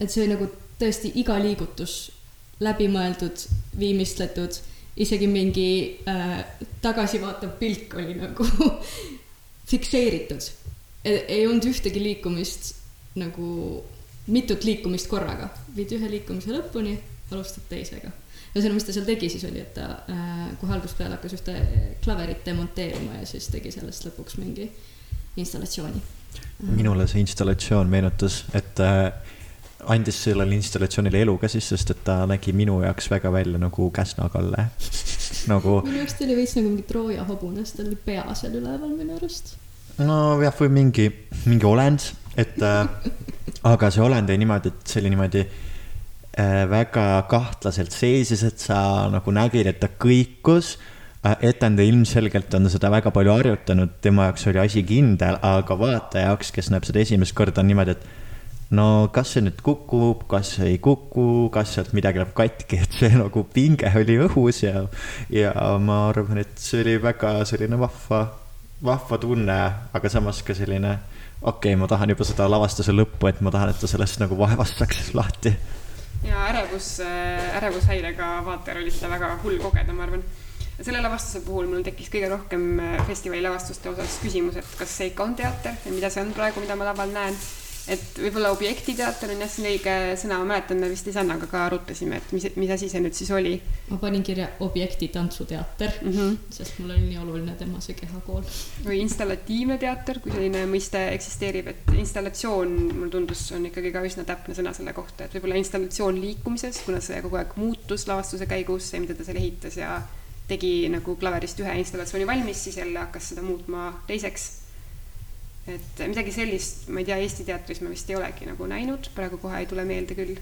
et see oli nagu tõesti iga liigutus läbimõeldud, viimistletud, isegi mingi äh, tagasivaatav pilk oli nagu *laughs* fikseeritud. ei olnud ühtegi liikumist nagu mitut liikumist korraga, viid ühe liikumise lõpuni, alustad teisega. ühesõnaga, mis ta seal tegi siis oli, et ta äh, kohe algusest peale hakkas ühte klaverit demonteerima ja siis tegi sellest lõpuks mingi installatsiooni. minule see installatsioon meenutas, et äh, andis sellele installatsioonile elu ka siis, sest et ta nägi minu jaoks väga välja nagu Käsna Kalle. *laughs* nagu minu jaoks ta oli veits nagu mingi Trooja hobune, sest tal oli pea seal üleval minu arust. nojah, või mingi, mingi olend, et äh, aga see olend oli niimoodi, et see oli niimoodi äh, väga kahtlaselt seisis, et sa nagu nägid, et ta kõikus äh,. etendja ilmselgelt on seda väga palju harjutanud, tema jaoks oli asi kindel, aga vaataja jaoks, kes näeb seda esimest korda, on niimoodi, et no kas see nüüd kukub, kas ei kuku, kas sealt midagi läheb katki, et see nagu pinge oli õhus ja, ja ma arvan, et see oli väga selline vahva, vahva tunne, aga samas ka selline, okei okay,, ma tahan juba seda lavastuse lõppu, et ma tahan, et ta sellest nagu vaevast saaks lahti. ja ärevus, ärevushäirega vaatajal oli seda väga hull kogeda, ma arvan. selle lavastuse puhul mul tekkis kõige rohkem äh, festivali lavastuste osas küsimus, et kas see ikka on teater ja mida see on praegu, mida ma laval näen. Et võib-olla objektiteater on jah, see on õige sõna, ma mäletan, me vist Lisannaga ka arutasime, et mis, mis asi see nüüd siis oli ma panin kirja objekti tantsuteater, mm. -hmm. sest mulle oli nii oluline tema see kehakool. või installatiivne teater, kui selline mõiste eksisteerib, et installatsioon, mulle tundus, on ikkagi ka üsna täpne sõna selle kohta, et võib-olla installatsioon liikumises, kuna see kogu aeg muutus lavastuse käigus, see, mida ta seal ehitas ja tegi nagu klaverist ühe installatsiooni valmis, siis jälle hakkas seda muutma teiseks. Et midagi sellist, ma ei tea, Eesti teatris ma vist ei olegi nagu näinud, praegu kohe ei tule meelde küll.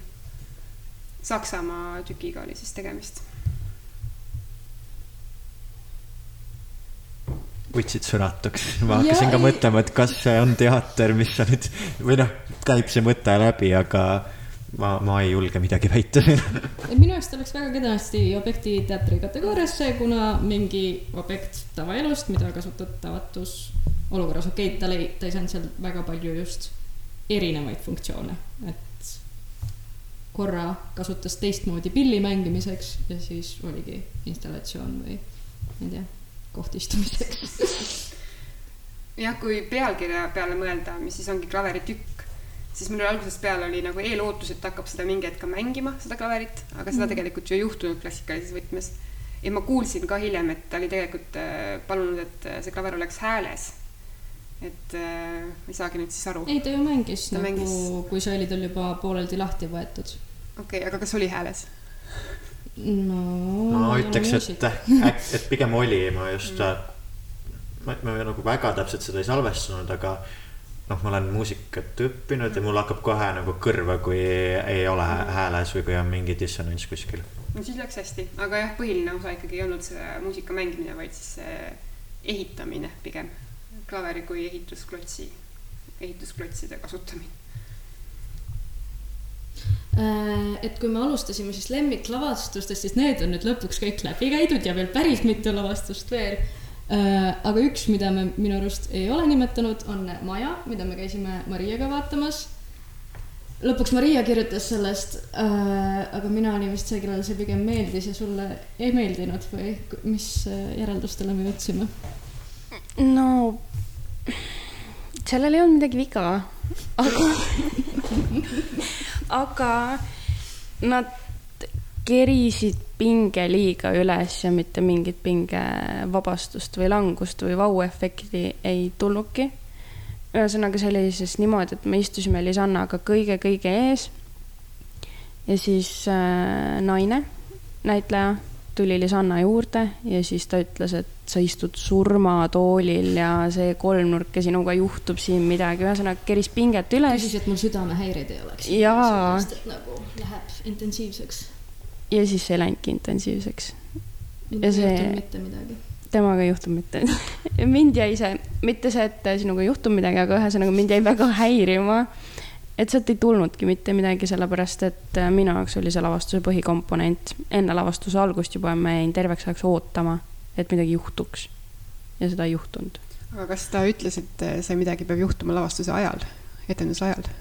Saksamaa tükiga oli siis tegemist. Võtsid sõnatuks, ma hakkasin ka ei- mõtlema, et kas see on teater, mis sa nüüd või noh, käib see mõte läbi, aga ma, ma ei julge midagi väita siin. *laughs* minu arust oleks väga kenasti objekti teatri kategooriasse, kuna mingi objekt tavaelust, mida kasutad tavatus olukorras, okei okay,, tal ei, ta ei saanud seal väga palju just erinevaid funktsioone, et korra kasutas teistmoodi pilli mängimiseks ja siis oligi installatsioon või ma ei tea, koht istumiseks. *laughs* jah, kui pealkirja peale mõelda, mis siis ongi klaveritükk, siis mul algusest peale oli nagu eelootus, et ta hakkab seda mingi hetk ka mängima, seda klaverit, aga seda Mhm. tegelikult ju ei juhtunud klassikalises võtmes. ja ma kuulsin ka hiljem, et ta oli tegelikult äh, palunud, et äh, see klaver oleks hääles. et äh, ma ei saagi nüüd siis aru. okei ei, ta ju mängis Ta nagu mängis-, kui see oli tal juba pooleldi lahti võetud. okay,, aga kas oli hääles? no. ma ütleks, et, et pigem oli, ma just, ma, ma nagu väga täpselt seda ei salvestanud, aga noh, ma olen muusikat õppinud ja mul hakkab kohe nagu kõrva, kui ei ole hääles või kui on mingi dissonants kuskil. no siis läks hästi, aga jah, põhiline osa ikkagi ei olnud see muusika mängimine, vaid siis see ehitamine pigem. klaveri kui ehitusklotsi, ehitusklotside kasutamine. Äh, et kui me alustasime siis lemmiklavastustest, siis need on nüüd lõpuks kõik läbi käidud ja veel päris mitu lavastust veel. Aga üks, mida me minu arust ei ole nimetanud, on Maja, mida me käisime Mariaga vaatamas. lõpuks Maria kirjutas sellest, aga mina olin vist see, kellele see pigem meeldis ja sulle ei meeldinud või mis äh, järeldustele me jõudsime? no sellel ei olnud midagi viga, aga, aga nad kerisid pinge liiga üles ja mitte mingit pingevabastust või langust või vau-efekti ei tulnudki. ühesõnaga, see oli siis niimoodi, et me istusime Lisannaga kõige-kõige ees ja siis äh, naine, näitleja tuli Lisanna juurde ja siis ta ütles, et sa istud surmatoolil ja see kolmnurk ja sinuga juhtub siin midagi, ühesõnaga keris pinget üles küsis, et mul südamehäireid ei oleks. Jaa. nagu läheb intensiivseks. Ja siis see läinudki intensiivseks. ja see- mitte midagi. temaga ei juhtunud mitte, *laughs* mind jäi see, mitte see, et sinuga ei juhtunud midagi, aga ühesõnaga mind jäi väga häirima, et sealt ei tulnudki mitte midagi, sellepärast et äh, minu jaoks oli see lavastuse põhikomponent. enne lavastuse algust juba ma jäin terveks ajaks ootama, et midagi juhtuks. ja seda ei juhtunud. aga kas ta ütles, et see midagi peab juhtuma lavastuse ajal, etenduse ajal?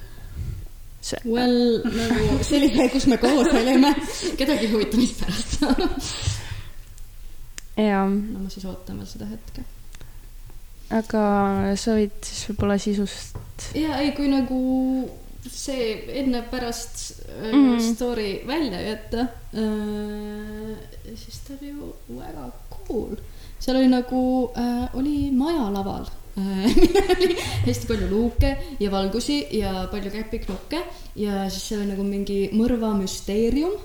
See... Well, nagu *laughs* see, kus me koos *laughs* olime, kedagi ei huvita, mis pärast *laughs* jaa. no ma siis ootan veel seda hetke. aga sa võid siis võib-olla sisust. ja ei, kui nagu see enne-pärast mm -hmm. story välja jätta äh,, siis ta oli ju väga cool. seal oli nagu äh,, oli maja laval *laughs* hästi palju luuke ja valgusi ja palju käpiknukke ja siis seal oli nagu mingi mõrvamüsteerium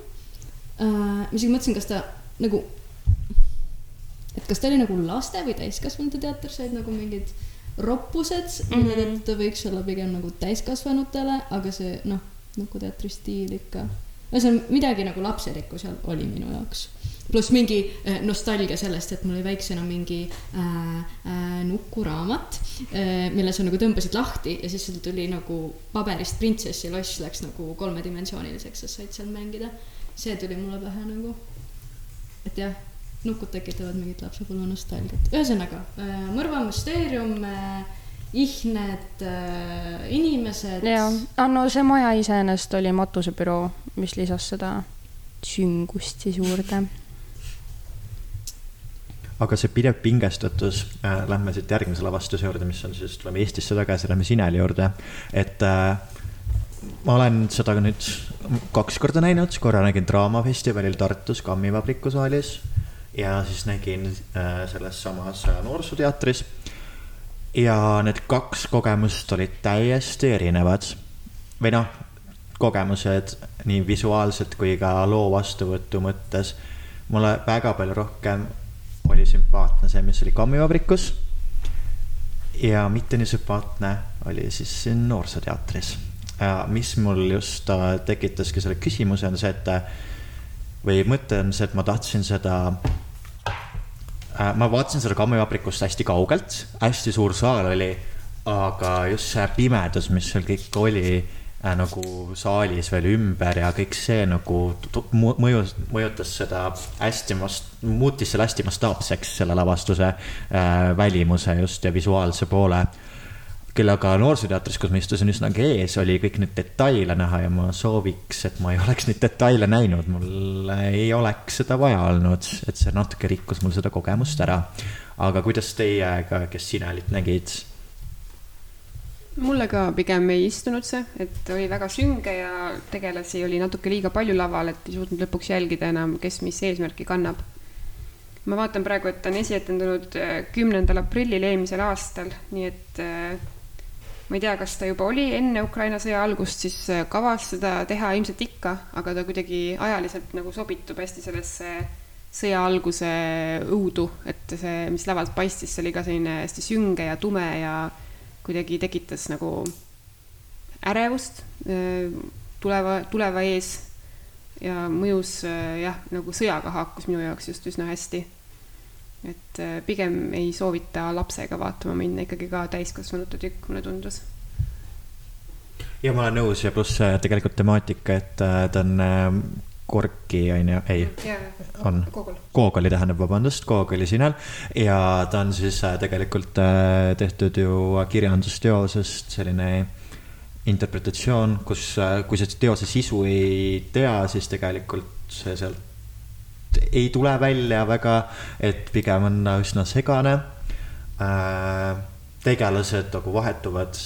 äh,. ma isegi mõtlesin, kas ta nagu et kas ta oli nagu laste või täiskasvanute teater, said nagu mingid roppused mm, -hmm. mille tõttu ta võiks olla pigem nagu täiskasvanutele, aga see noh, Nuku teatri stiil ikka. ühesõnaga midagi nagu lapselikku seal oli minu jaoks. Pluss mingi äh, nostalgia sellest, et mul oli väiksena mingi äh, äh, nukuraamat äh,, mille sa nagu tõmbasid lahti ja siis sul tuli nagu paberist printsessi loss läks nagu kolmedimensiooniliseks, sa said seal mängida. see tuli mulle pähe nagu, et jah nukud tekitavad mingit lapsepõlve nostalgiat. ühesõnaga äh,, mõrvamüsteerium äh,, ihned äh,, inimesed. jaa, no see maja iseenesest oli matusebüroo, mis lisas seda süngust siis juurde. Aga see pidev pingestatus äh,, lähme siit järgmise lavastuse juurde, mis on siis, tuleme Eestisse tagasi, lähme Sineli juurde, et äh, ma olen seda nüüd kaks korda näinud, korra nägin Draamafestivalil Tartus Kammivabriku saalis ja siis nägin äh, selles samas äh, noorsooteatris. ja need kaks kogemust olid täiesti erinevad. või noh, kogemused nii visuaalselt kui ka loo vastuvõtu mõttes. mulle väga palju rohkem oli sümpaatne see, mis oli Kammivabrikus. ja mitte nii sümpaatne oli siis siin noorsooteatris. mis mul just äh, tekitaski selle küsimuse, on see, et või mõte on see, et ma tahtsin seda Äh, ma vaatasin seda kammivabrikust hästi kaugelt, hästi suur saal oli, aga just see pimedus, mis seal kõik oli äh, nagu saalis veel ümber ja kõik see nagu mõjus, mõjutas seda hästi muutis selle hästi mastaapseks, selle lavastuse äh, välimuse just ja visuaalse poole küll aga Noorsooteatris, kus ma istusin üsnagi ees, oli kõik neid detaile näha ja ma sooviks, et ma ei *laughs* oleks neid detaile näinud, mul ei oleks seda vaja olnud, et see natuke rikkus mul seda kogemust ära. aga kuidas teie ka, kes Sinelit nägid? Mulle ka pigem ei istunud see, et oli väga sünge ja tegelasi oli natuke liiga palju laval, et ei suutnud lõpuks jälgida enam, kes mis eesmärki kannab. ma vaatan praegu, et ta on esietendanud äh, kümnendal aprillil eelmisel aastal, nii et äh, ma ei tea, kas ta juba oli enne Ukraina sõja algust siis äh, kavas seda teha, ilmselt ikka, aga ta kuidagi ajaliselt nagu sobitub hästi sellesse sõja alguse õudu, et see, mis lavalt paistis, see oli ka selline hästi sünge ja tume ja kuidagi tekitas nagu ärevust äh, tuleva, tuleva ees ja mõjus äh, jah, nagu sõjaga haakus minu jaoks just üsna hästi et äh, pigem ei soovita lapsega vaatama minna, ikkagi ka täiskasvanute tükk, mulle tundus. ja ma olen nõus ja pluss tegelikult temaatika, et ta on Korki on ju, ei yeah,, on Koogoli tähendab, vabandust, Koogoli sinel ja ta on siis tegelikult tehtud ju kirjandusteosest selline interpretatsioon, kus, kui sa teose sisu ei tea, siis tegelikult see sealt ei tule välja väga, et pigem on üsna segane äh,. tegelased nagu vahetuvad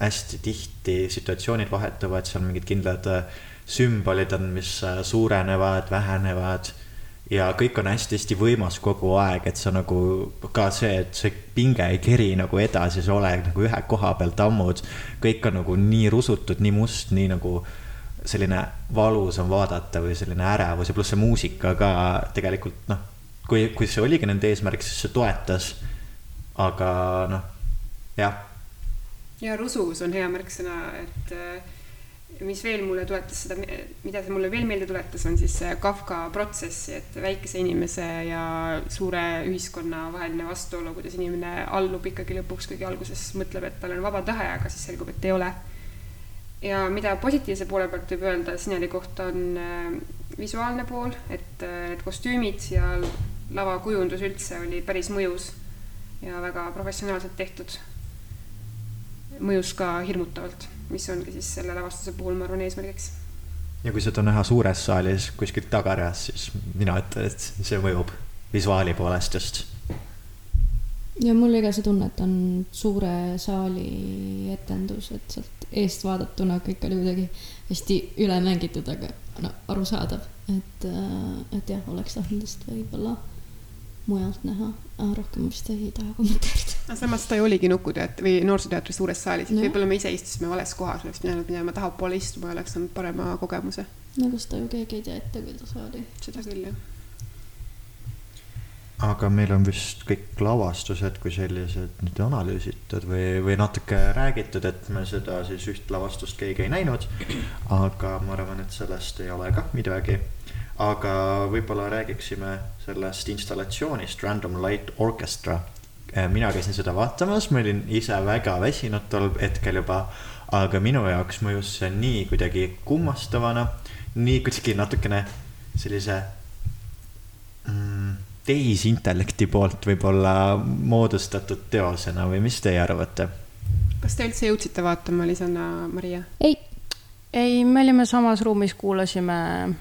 hästi tihti, situatsioonid vahetuvad, seal mingid kindlad äh, sümbolid on, mis äh, suurenevad, vähenevad ja kõik on hästi-hästi võimas kogu aeg, et sa nagu ka see, et see pinge ei keri nagu edasi, sa oled nagu ühe koha peal tammud. kõik on nagu nii rusutud, nii must, nii nagu selline valus on vaadata või selline ärevus ja pluss see muusika ka tegelikult noh, kui, kui see oligi nende eesmärk, siis see toetas. aga noh, jah. ja rusuvus on hea märksõna, et äh, mis veel mulle tuletas seda, mida see mulle veel meelde tuletas, on siis Kafka protsessi, et väikese inimese ja suure ühiskonna vaheline vastuolu, kuidas inimene allub ikkagi lõpuks, kuigi alguses mõtleb, et tal on vaba tahe, aga siis selgub, et ei ole ja mida positiivse poole pealt võib öelda Sineli kohta, on äh, visuaalne pool, et äh, need kostüümid ja lavakujundus üldse oli päris mõjus ja väga professionaalselt tehtud. mõjus ka hirmutavalt, mis ongi siis selle lavastuse puhul, ma arvan, eesmärgiks. ja kui seda näha suures saalis kuskilt tagareas, siis mina ütlen, et see mõjub visuaali poolest just ja mul oli ka see tunne, et on suure saali etendus, et sealt eest vaadatuna kõik oli kuidagi hästi üle mängitud, aga no arusaadav, et, äh, et jah, oleks tahtnud vist võib-olla mujalt näha, rohkem vist ei taha kommenteerida. aga samas ta ju oligi Nukuteatri või Noorsooteatri suures saalis, et võib-olla me ise istusime vales kohas, oleks pidanud minema tahapoole istuma ja oleks saanud parema kogemuse. no aga seda ju keegi ei tea ette, kuidas oli. seda küll, jah aga meil on vist kõik lavastused kui sellised nüüd analüüsitud või, või natuke räägitud, et me seda siis üht lavastust keegi ei näinud. aga ma arvan, et sellest ei ole kah midagi. Aga võib-olla räägiksime sellest installatsioonist Random Light Orchestra. Eh, mina käisin seda vaatamas, ma olin ise väga väsinud tol hetkel juba, aga minu jaoks mõjus see nii kuidagi kummastavana, nii kuidagi natukene sellise mm, tehisintellekti poolt võib-olla moodustatud teosena või mis teie arvate? kas te üldse jõudsite vaatama, Lisanna, Maria? ei, ei, me olime samas ruumis, kuulasime äh,.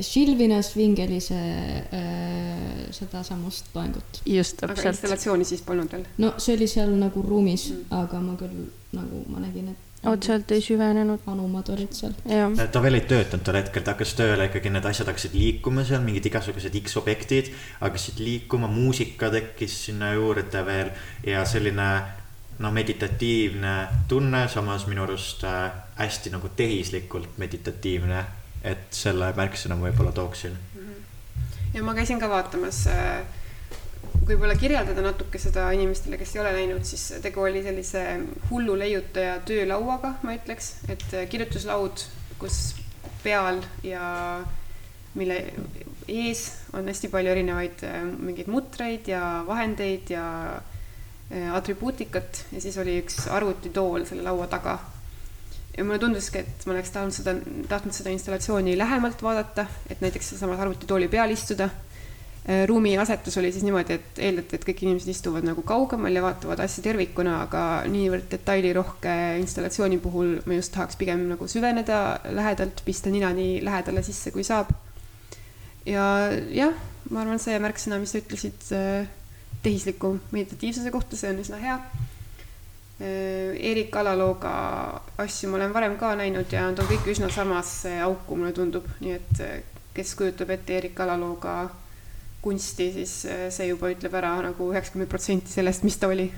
Silvinas Vingelise äh, sedasamust loengut. just, aga täpselt. installatsiooni siis polnud veel? no see oli seal nagu ruumis mm., aga ma küll nagu ma nägin, et otseselt ei süvenenud. anumad olid seal. ta veel ei töötanud tol hetkel, ta hakkas tööle ikkagi, need asjad hakkasid liikuma seal, mingid igasugused X-objektid hakkasid liikuma, muusika tekkis sinna juurde veel ja selline no meditatiivne tunne, samas minu arust äh, hästi nagu tehislikult meditatiivne. Et selle märksõna ma võib-olla tooksin. ja ma käisin ka vaatamas äh, võib-olla kirjeldada natuke seda inimestele, kes ei ole näinud, siis tegu oli sellise hullu leiutaja töölauaga, ma ütleks, et kirjutuslaud, kus peal ja mille ees on hästi palju erinevaid äh, mingeid mutreid ja vahendeid ja äh, atribuutikat ja siis oli üks arvutitool selle laua taga. Ja mulle tunduski, et ma oleks tahtnud seda, tahtnud seda installatsiooni lähemalt vaadata, et näiteks sealsamas arvutitooli peal istuda Äh, ruumi asetus oli siis niimoodi, et eeldati, et kõik inimesed istuvad nagu kaugemal ja vaatavad asja tervikuna, aga niivõrd detailirohke installatsiooni puhul ma just tahaks pigem nagu süveneda lähedalt, pista nina nii lähedale sisse, kui saab. ja jah, ma arvan, see märksõna, mis sa ütlesid äh, tehisliku meditatiivsuse kohta, see on üsna hea. Äh, Erik Alalooga asju ma olen varem ka näinud ja nad on kõik üsna samasse auku, mulle tundub, nii et kes kujutab ette Erik Alalooga kunsti, siis äh, see juba ütleb ära nagu üheksakümmend protsenti sellest, mis ta oli.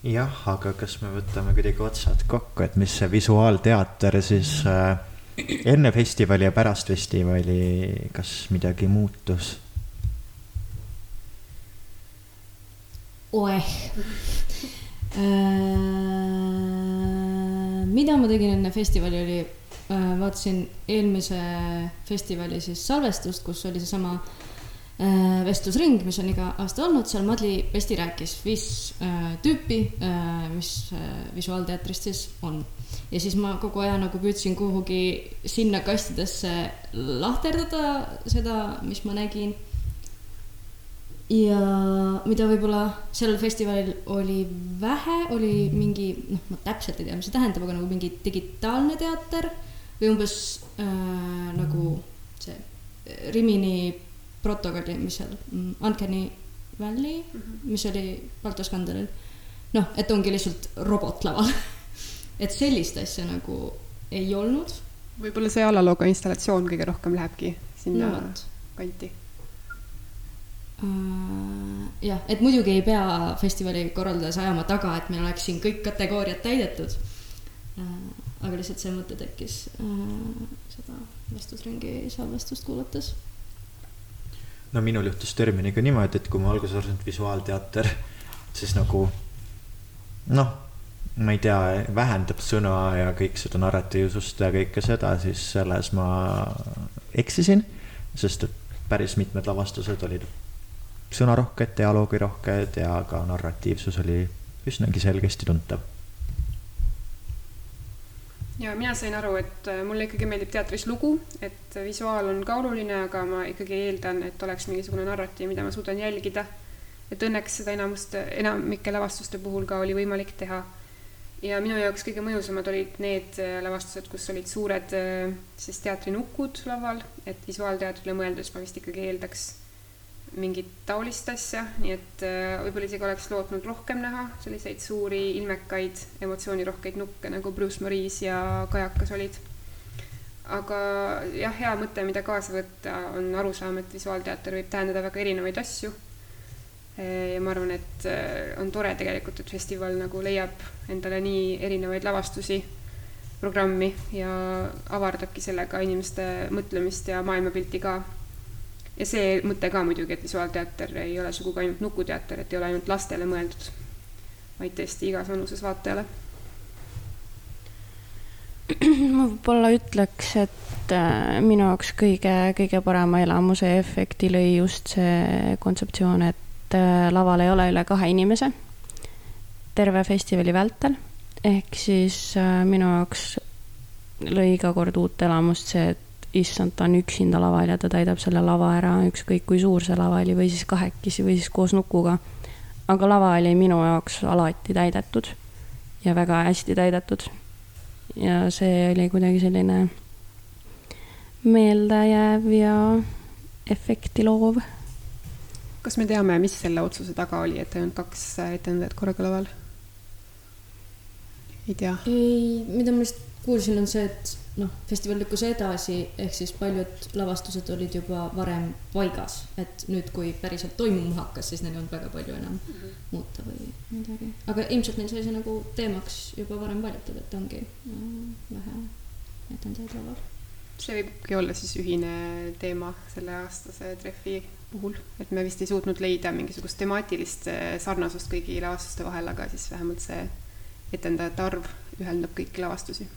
jah, aga kas me võtame kuidagi otsad kokku, et mis see visuaalteater siis äh, enne festivali ja pärast festivali, kas midagi muutus? Oeh äh,. mida ma tegin enne festivali, oli Äh, vaatasin eelmise festivali siis salvestust, kus oli seesama äh, vestlusring, mis on iga aasta olnud, seal Madli Pesti rääkis viis tüüpi, mis Visuaalteatrist siis on. ja siis ma kogu aja nagu püüdsin kuhugi sinna kastidesse lahterdada seda, mis ma nägin. Ja mida võib-olla sellel festivalil oli vähe, oli mingi, noh, ma täpselt ei tea, mis see tähendab, aga nagu mingi digitaalne teater või umbes äh, nagu see äh, Rimini protokolli, mis seal, Uncanny Valley mm, -hmm. mis oli Balto skandalil. noh, et ongi lihtsalt robot laval *laughs* et sellist asja nagu ei olnud. võib-olla see alalooga installatsioon kõige rohkem lähebki sinna no, kanti. Jah, et muidugi ei pea festivali korraldajas ajama taga, et meil oleks siin kõik kategooriad täidetud uh, aga lihtsalt see mõte tekkis äh, seda vestlusringi salvestust kuulates. no minul juhtus terminiga niimoodi, et kui ma alguses arvasin, et visuaalteater siis nagu noh, ma ei tea, vähendab sõna ja kõik seda narratiivsust ja kõike seda, siis selles ma eksisin, sest et päris mitmed lavastused olid sõnarohked, dialoogirohked ja ka narratiivsus oli üsnagi selgesti tuntav ja mina sain aru, et äh, mulle ikkagi meeldib teatris lugu, et visuaal on ka oluline, aga ma ikkagi eeldan, et oleks mingisugune narratiiv, mida ma suudan jälgida. et õnneks seda enamust, enamike lavastuste puhul ka oli võimalik teha. ja minu jaoks kõige mõjusamad olid need äh, lavastused, kus olid suured äh, siis teatrinukud laval, et visuaalteatrile mõeldes ma vist ikkagi eeldaks mingit taolist asja, nii et äh, võib-olla isegi oleks lootnud rohkem näha selliseid suuri ilmekaid emotsioonirohkeid nukke nagu Bruce Maurice ja Kajakas olid. aga jah, hea mõte, mida kaasa võtta, on arusaam, et visuaalteater võib tähendada väga erinevaid asju. Äh, ja ma arvan, et äh, on tore tegelikult, et festival nagu leiab endale nii erinevaid lavastusi programmi ja avardabki sellega inimeste mõtlemist ja maailmapilti ka ja see mõte ka muidugi, et visuaalteater ei ole sugugi ainult nukuteater, et ei ole ainult lastele mõeldud, vaid tõesti igas vanuses vaatajale. *clears throat* ma võib-olla ütleks, et äh, minu jaoks kõige, kõige parema elamuse efekti lõi just see kontseptsioon, et äh, laval ei ole üle kahe inimese terve festivali vältel. ehk siis äh, minu jaoks lõi iga kord uut elamust see, et issand, ta on üksinda laval ja ta täidab selle lava ära, ükskõik kui suur see lava oli või siis kahekesi või siis koos nukuga. aga lava oli minu jaoks alati täidetud ja väga hästi täidetud. ja see oli kuidagi selline meeldejääv ja efekti loov. kas me teame, mis selle otsuse taga oli, et ainult kaks etendajat korraga laval? ei tea. ei, mida ma vist kuulsin, on see, et noh, festival lükkus edasi, ehk siis paljud lavastused olid juba varem paigas, et nüüd, kui päriselt toimuma hakkas, siis neil ei olnud väga palju enam mm -hmm. muuta või midagi. aga ilmselt neil sai see nagu teemaks juba varem valitud, et ongi no, vähe etendajaid laval. see võibki olla siis ühine teema selleaastase trehvi puhul, et me vist ei suutnud leida mingisugust temaatilist eh, sarnasust kõigi lavastuste vahel, aga siis vähemalt see etendajate arv ühendab kõiki lavastusi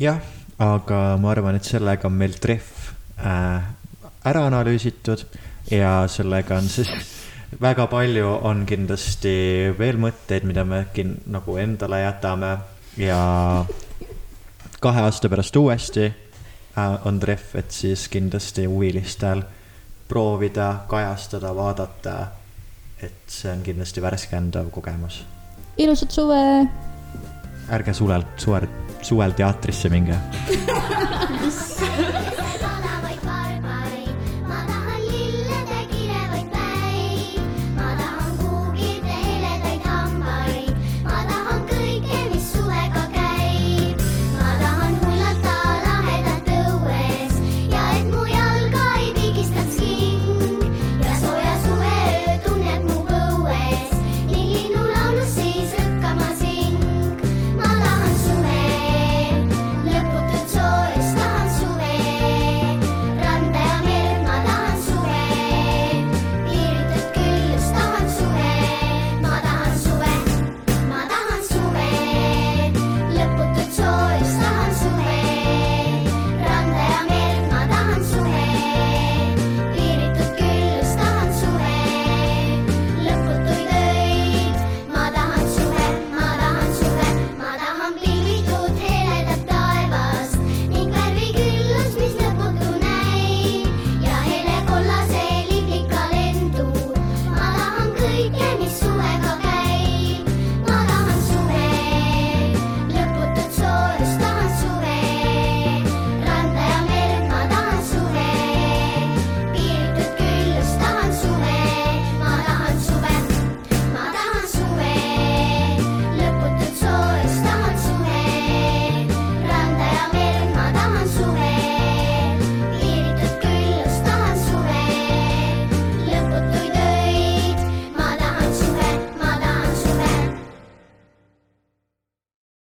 jah, aga ma arvan, et sellega on meil trehv äh, ära analüüsitud ja sellega on siis *laughs* väga palju on kindlasti veel mõtteid, mida me äkki nagu endale jätame ja kahe aasta pärast uuesti äh, on trehv, et siis kindlasti huvilistel proovida, kajastada, vaadata. et see on kindlasti värskendav kogemus. ilusat suve. ärge suvel, suvel suvel teatrisse minge *laughs*